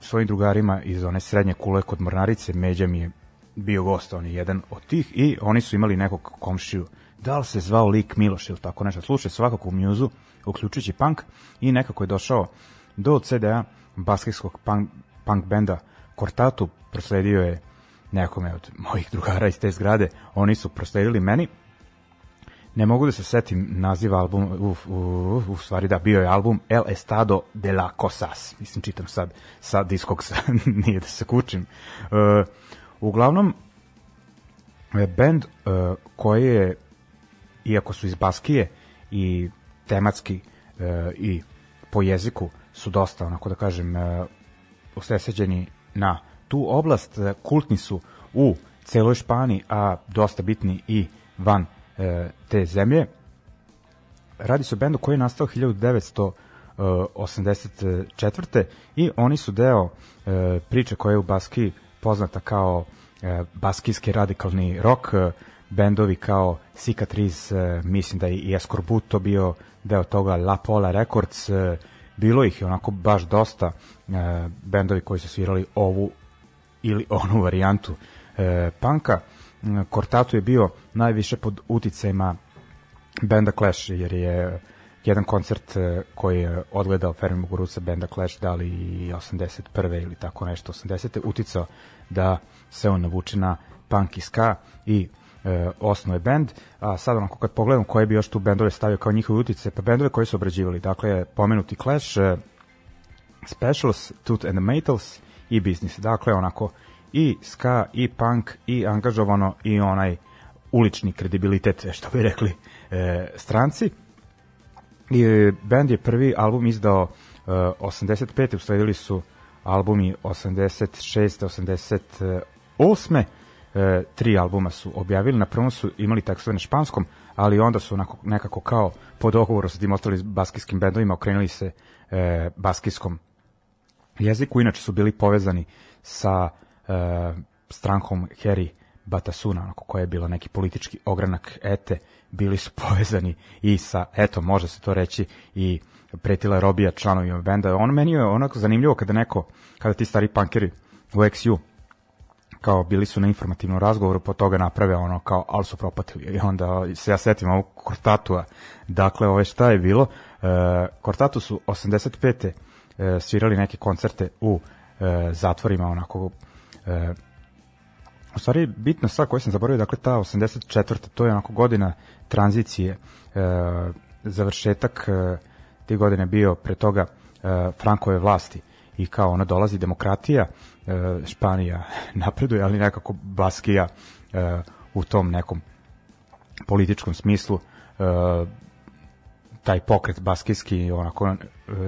svojim drugarima iz one srednje kule kod Mornarice, Međa mi je bio gost, on je jedan od tih i oni su imali nekog komšiju, da li se zvao Lik Miloš ili tako nešto, slušaj svakako u mjuzu, uključujući punk i nekako je došao do CD-a basketskog punk, punk benda Kortatu, prosledio je nekome od mojih drugara iz te zgrade, oni su prosledili meni, ne mogu da se setim naziva albuma, uf, uf, u stvari da, bio je album El Estado de la Cosas, mislim čitam sad sa diskoksa, nije da se kučim. Uh, uglavnom, e, band uh, koji je, iako su iz Baskije i tematski uh, i po jeziku su dosta, onako da kažem, uh, usreseđeni na tu oblast, kultni su u celoj Španiji, a dosta bitni i van te zemlje. Radi se o bendu koji je nastao 1984. i oni su deo e, priče koja je u Baski poznata kao e, baskijski radikalni rock, e, bendovi kao Cicatriz, e, mislim da je i Escorbuto bio deo toga, La Pola Records, e, bilo ih je onako baš dosta e, bendovi koji su svirali ovu ili onu varijantu e, panka. Kortatu je bio najviše pod uticajima benda Clash, jer je jedan koncert e, koji je odgledao Fermi Muguruza benda Clash, da li i 81. ili tako nešto, 80. uticao da se on navuče na punk i ska i e, osnove bend, a sad onako kad pogledam koje bi još tu bendove stavio kao njihove utice, pa bendove koji su obrađivali, dakle pomenuti Clash, e, Specials, Tooth and the Metals i Business, dakle onako i ska, i punk, i angažovano, i onaj ulični kredibilitet, što bi rekli e, stranci. I e, band je prvi album izdao e, 85. usledili su albumi 86. 88. E, tri albuma su objavili, na prvom su imali tekstove na španskom, ali onda su onako, nekako kao po dogovoru sa tim ostalim baskijskim bendovima okrenuli se e, baskijskom jeziku, inače su bili povezani sa e, strankom Harry Batasuna, onako koja je bila neki politički ogranak ete, bili su povezani i sa, eto, može se to reći, i pretila robija članovima benda. Ono meni je onako zanimljivo kada neko, kada ti stari punkeri u XU, kao bili su na informativnom razgovoru, po toga naprave ono kao, ali su propatili. I onda se ja setim ovog Kortatua. Dakle, ove šta je bilo? E, Kortatu su 85. E, svirali neke koncerte u e, zatvorima, onako e, u stvari bitna stvar koju sam zaboravio, dakle ta 84. to je onako godina tranzicije, e, završetak e, te godine bio pre toga e, Frankove vlasti i kao ona dolazi demokratija, e, Španija napreduje, ali nekako Baskija e, u tom nekom političkom smislu e, taj pokret baskijski onako e,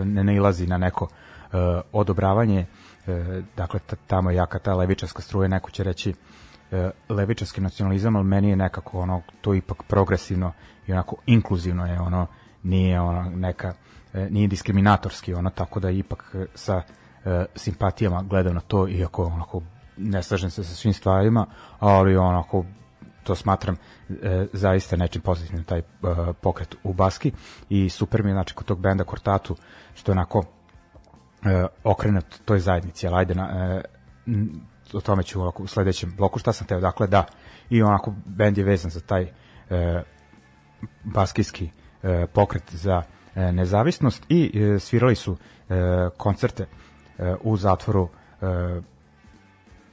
ne nailazi na neko e, odobravanje e, dakle tamo je jaka ta levičarska struja neko će reći e, levičarski nacionalizam, ali meni je nekako ono, to ipak progresivno i onako inkluzivno je ono, nije ono neka, e, nije diskriminatorski ono, tako da ipak sa simpatijama gledam na to, iako onako ne slažem se sa svim stvarima, ali onako to smatram e, zaista nečim pozitivnim taj e, pokret u Baski. I super mi je znači kod tog benda Kortatu što je onako e, okrenut toj zajednici, ali ajde na, e, o tome ću u sledećem bloku šta sam teo, dakle da i onako bend je vezan za taj e, baskijski e, pokret za e, nezavisnost i e, svirali su e, koncerte e, u zatvoru e,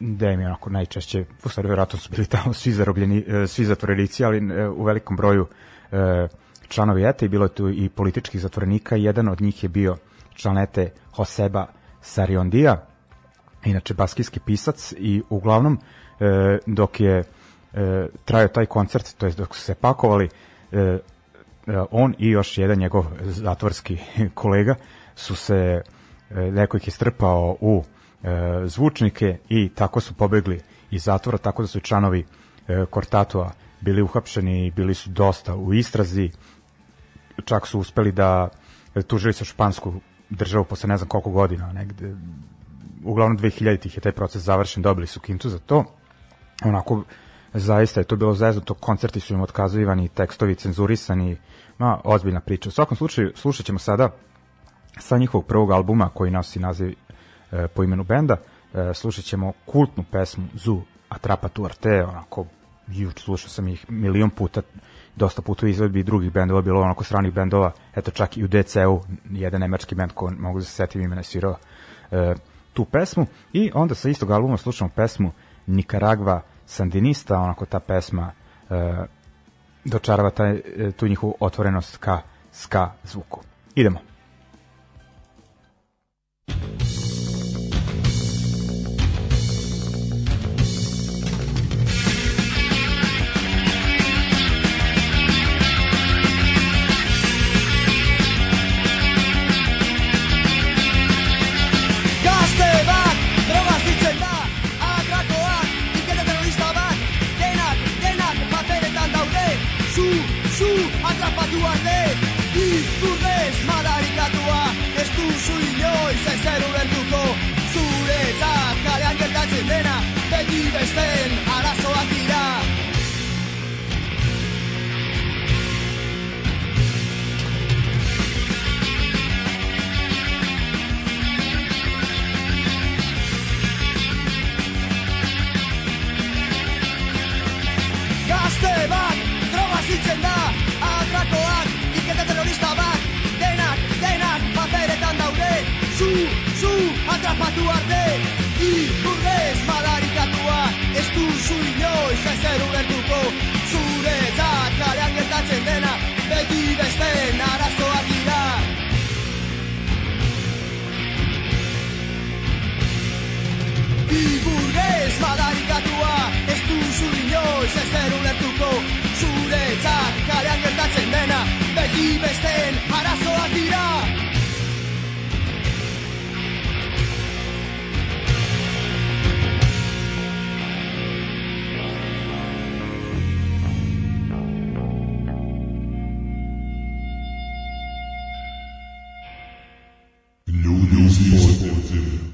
gde mi onako najčešće, u stvari vjerojatno su bili tamo svi zarobljeni, e, svi zatvorenici, ali e, u velikom broju e, članovi ETA i bilo je tu i političkih zatvorenika. Jedan od njih je bio ETA Joseba Sariondija, inače baskijski pisac i uglavnom e, dok je e, trajao taj koncert, to jest dok su se pakovali, e, e, on i još jedan njegov zatvorski kolega su se, e, neko ih je strpao u e, zvučnike i tako su pobegli iz zatvora, tako da su članovi e, Kortatua bili uhapšeni i bili su dosta u istrazi, čak su uspeli da tužili sa špansku državu posle ne znam koliko godina, negde uglavnom 2000-ih je taj proces završen, dobili su kintu za to. Onako, zaista je to bilo zeznuto, koncerti su im otkazivani, tekstovi cenzurisani, ma, ozbiljna priča. U svakom slučaju, slušat ćemo sada sa njihovog prvog albuma koji nosi naziv e, po imenu benda, e, slušat ćemo kultnu pesmu Zu Atrapa tu Arte, onako, juč slušao sam ih milion puta, dosta puta u izvedbi drugih bendova, bilo onako stranih bendova, eto čak i u DCU, jedan nemački bend ko mogu da se setim imena svirao e, tu pesmu i onda sa istog albuma slušamo pesmu Nicaragua Sandinista, onako ta pesma e, dočarava taj, e, tu njihovu otvorenost ka ska zvuku. Idemo. Gazte atrapatu arte Ikurrez madarikatua. Ez duzu inoiz ezer ulertuko Zuretzat kalean gertatzen dena Beti besten arazoak dira. Iburgez madarikatua Ez duzu inoiz ezer ulertuko Zuretzat kalean gertatzen dena Beti besten arazoak dira Joseph.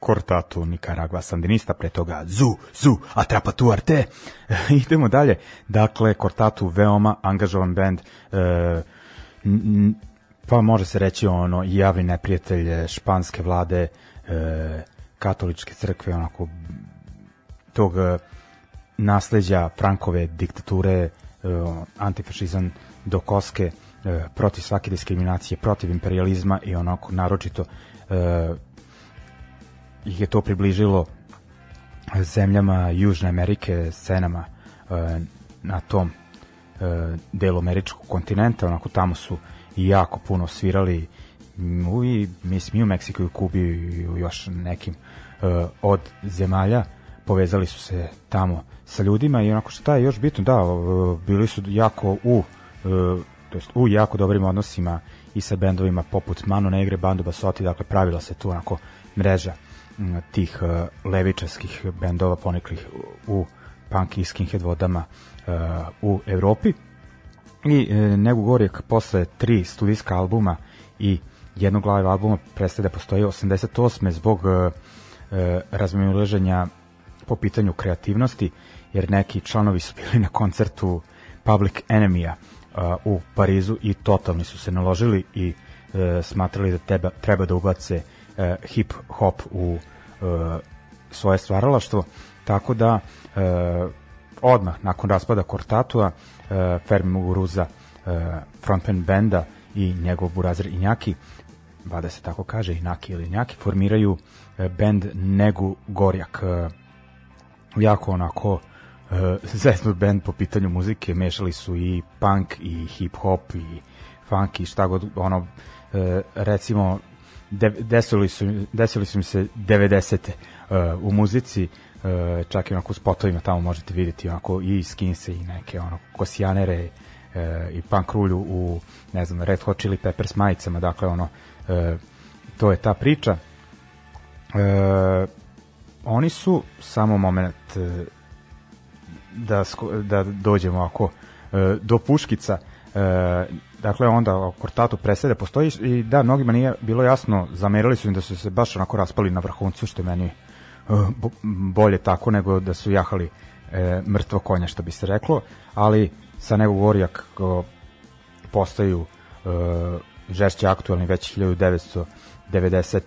Kortatu Nicaragua Sandinista, pre toga Zu, Zu, Atrapa tu Arte. Idemo dalje. Dakle, Kortatu veoma angažovan bend, e, pa može se reći ono javni neprijatelj španske vlade, e, katoličke crkve, onako tog e, nasleđa Frankove diktature, e, antifašizam do koske, e, protiv svake diskriminacije, protiv imperializma i onako naročito e, ih je to približilo zemljama Južne Amerike, scenama e, na tom e, delu američkog kontinenta, onako tamo su i jako puno svirali. U, i, mislim i u Meksiku i u Kubi i u još nekim e, od zemalja. Povezali su se tamo sa ljudima i onako šta je još bitno da bili su jako u e, to jest u jako dobrim odnosima i sa bendovima poput Mano Negre, Bando Basoti, dakle pravila se tu onako mreža tih e, levičarskih bendova poneklih u punk i skinhead vodama e, u Evropi i e, Negu Gorjak posle tri studijska albuma i jednog live albuma prestaje da postoji 88. zbog razmimoilaženja po pitanju kreativnosti, jer neki članovi su bili na koncertu Public Enemy-a u Parizu i totalni su se naložili i e, smatrali da treba, treba da ubace e, hip hop u e, svoje stvaralaštvo, tako da e, odmah nakon raspada Kortatua e, Fermi Muguruza e, frontman benda i njegov burazir Injaki vada se tako kaže Inaki ili Injaki formiraju e, bend Negu Gorjak. E, jako onako e, zesnut band po pitanju muzike mešali su i punk i hip hop i funk i šta god ono recimo de, desili su desili su mi se 90 e, u muzici e, čak i onako u spotovima tamo možete vidjeti onako i skinse i neke ono kosijanere e, i punk rulju u ne znam Red Hot Chili Peppers majicama dakle ono e, to je ta priča. E, oni su samo moment e, da, da dođemo ako e, do Puškica e, dakle onda Kortatu presede postoji i da mnogima nije bilo jasno zamerali su im da su se baš onako raspali na vrhuncu što je meni e, bo- bolje tako nego da su jahali e, mrtvo konja što bi se reklo ali sa nego Gorjak ko, postaju e, žešće aktualni već 1990.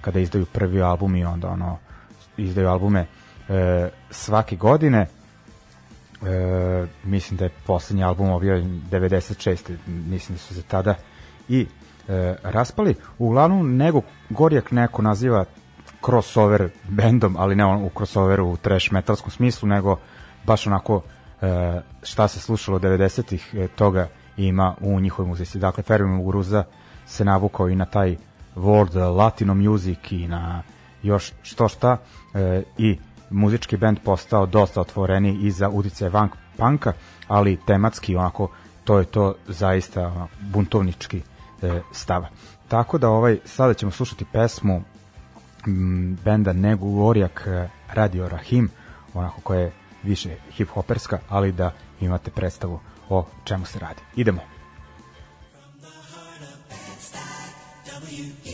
kada izdaju prvi album i onda ono izdaju albume e, svake godine e, mislim da je poslednji album objavljen 96. mislim da su se tada i e, raspali. Uglavnom, nego Gorjak neko naziva crossover bendom, ali ne on u crossoveru u trash metalskom smislu, nego baš onako e, šta se slušalo 90-ih e, toga ima u njihovoj muzici. Dakle, Fermi Muguruza se navukao i na taj world latino music i na još što šta e, i muzički bend postao dosta otvoreni i za udice van panka, ali tematski onako to je to zaista buntovnički e, stav. Tako da ovaj sada ćemo slušati pesmu m, benda Negu Orjak e, Radio Rahim, onako koja je više hip-hoperska, ali da imate predstavu o čemu se radi. Idemo. Ikusita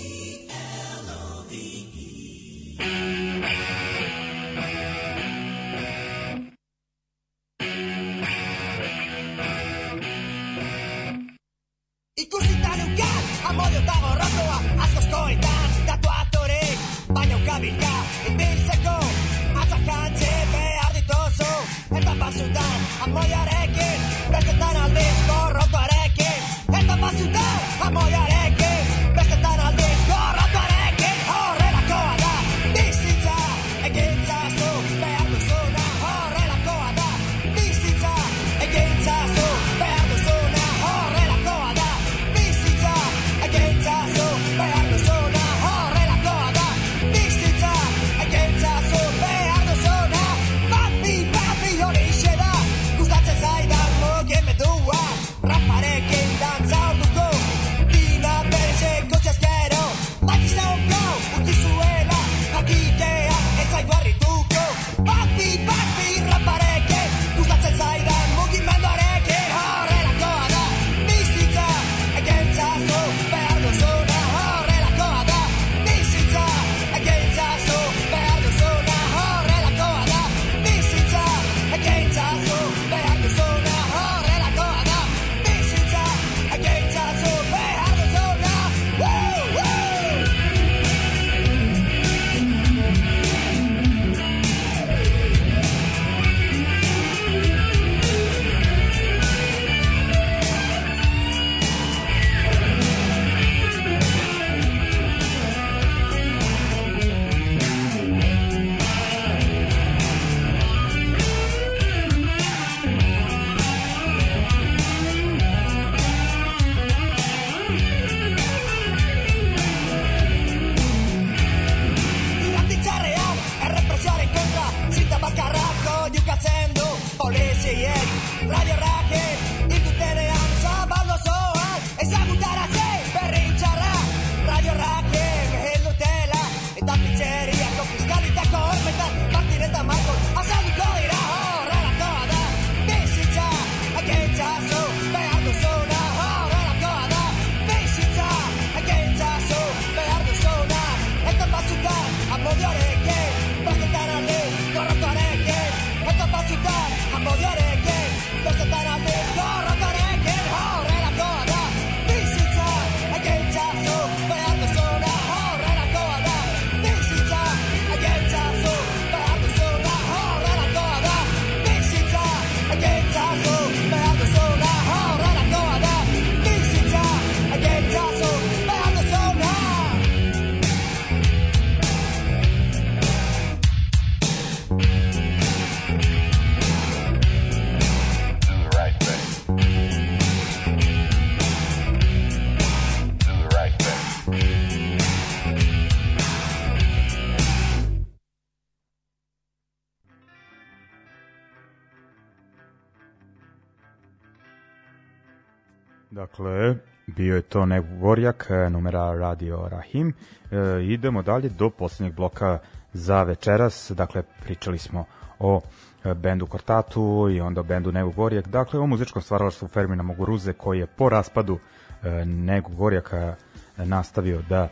bio je to Nego Gorjak, numera Radio Rahim. E, idemo dalje do poslednjeg bloka za večeras. Dakle, pričali smo o e, bendu Kortatu i onda o bendu Nego Gorjak. Dakle, o muzičkom stvaralaštvu Fermina Moguruze koji je po raspadu e, Nego Gorjaka nastavio da e,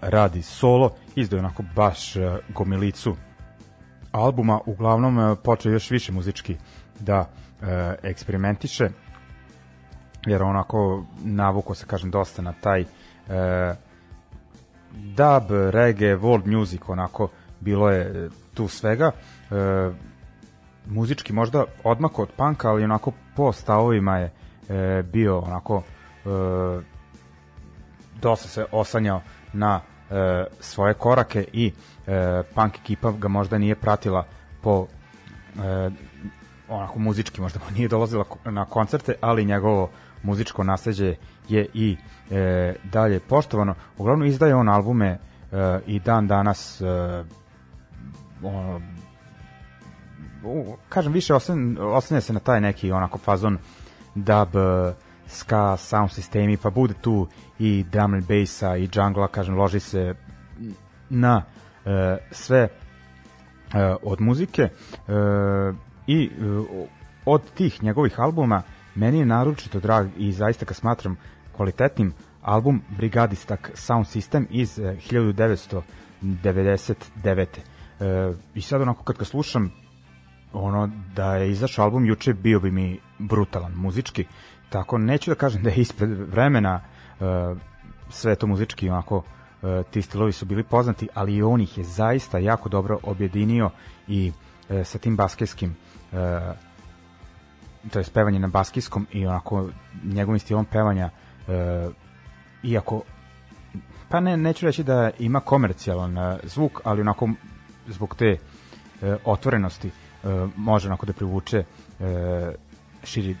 radi solo. Izdao onako baš e, gomilicu albuma. Uglavnom, e, počeo još više muzički da e, eksperimentiše jer onako navuko se kažem dosta na taj e, dub, reggae, world music onako bilo je e, tu svega. E, muzički možda odmako od panka ali onako po stavovima je e, bio onako e, dosta se osanjao na e, svoje korake i e, punk ekipa ga možda nije pratila po e, onako muzički možda nije dolazila na koncerte, ali njegovo muzičko nasleđe je i e, dalje poštovano. Uglavnom izdaje on albume e, i dan danas e, ono, kažem više osan, osanja se na taj neki onako fazon dub e, ska sound sistemi pa bude tu i drum and bassa i jungle kažem loži se na e, sve e, od muzike e, i e, od tih njegovih albuma meni je naročito drag i zaista ga smatram kvalitetnim album Brigadistak Sound System iz e, 1999. E, I sad onako kad ga slušam ono da je izašao album juče bio bi mi brutalan muzički tako neću da kažem da je ispred vremena e, sve to muzički onako e, ti stilovi su bili poznati ali i on ih je zaista jako dobro objedinio i e, sa tim basketskim e, to je pevanje na baskijskom i onako njegovim stilom pevanja e, iako pa ne, neću reći da ima komercijalan e, zvuk, ali onako zbog te e, otvorenosti e, može onako da privuče e, širi e,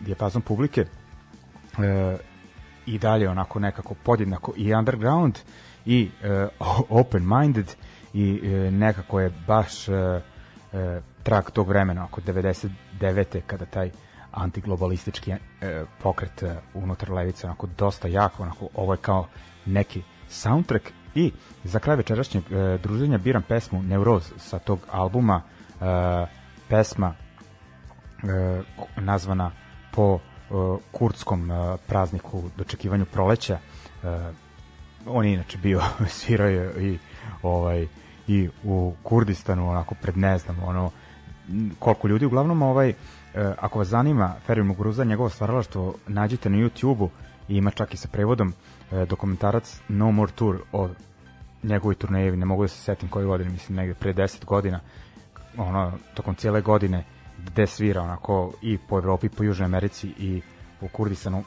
dijapazon publike e, i dalje onako nekako podjednako i underground i e, open minded i e, nekako je baš e, e, trak tog vremena oko 99. kada taj antiglobalistički e, pokret e, unutar levice onako dosta jako onako ovo je kao neki soundtrack i za kraj večerašnjeg e, druženja biram pesmu Neuroz sa tog albuma e, pesma e, nazvana po e, kurdskom e, prazniku dočekivanju proleća e, on je inače bio svirao je i ovaj i u Kurdistanu onako pred ne znam ono koliko ljudi. Uglavnom ovaj e, ako vas zanima Ferir Muguruza njegovo stvaralaštvo nađite na YouTubeu i ima čak i sa prevodom e, dokumentarac No More Tour o njegovoj turneji. Ne mogu da se setim koje godine mislim negde pre 10 godina ono tokom cijele godine gde svira onako i po Evropi, po Južnoj Americi i u Kurdistanu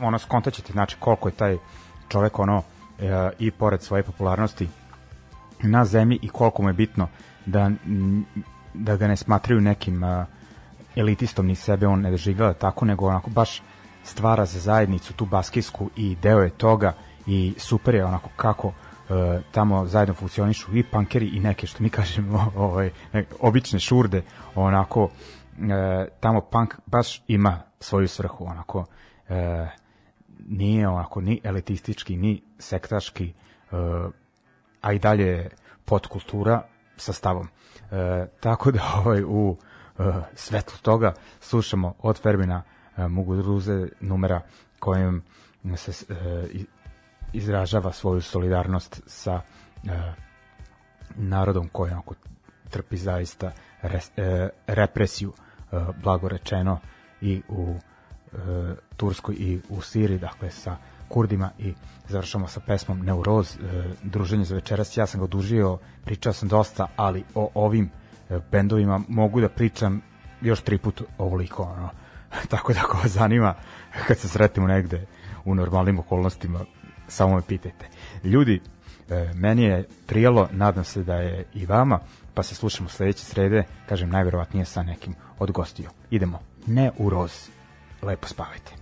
ono skontaćete znači koliko je taj čovek ono e, i pored svoje popularnosti na zemlji i koliko mu je bitno da da ga ne smatraju nekim uh, elitistom ni sebe on ne doživljava tako nego onako baš stvara za zajednicu tu baskijsku i deo je toga i super je onako kako uh, tamo zajedno funkcionišu i pankeri i neke što mi kažemo ovaj ne, obične šurde onako uh, tamo punk baš ima svoju svrhu onako uh, nije onako ni elitistički ni sektaški uh, a i dalje je podkultura sa stavom. E, tako da ovaj u e, svetlu toga slušamo od Fermina e, Muguruze numera kojim se e, izražava svoju solidarnost sa e, narodom koji onako trpi zaista res, e, represiju e, blago rečeno i u e, Turskoj i u Siriji, dakle sa Kurdima i završamo sa pesmom Neuroz, e, druženje za večeras. Ja sam ga odužio, pričao sam dosta, ali o ovim e, bendovima mogu da pričam još tri put ovoliko, ono. Tako da ako vas zanima, kad se sretimo negde u normalnim okolnostima, samo me pitajte. Ljudi, e, meni je prijelo, nadam se da je i vama, pa se slušamo sledeće srede, kažem najverovatnije sa nekim od gostiju. Idemo, ne u roz, lepo spavajte.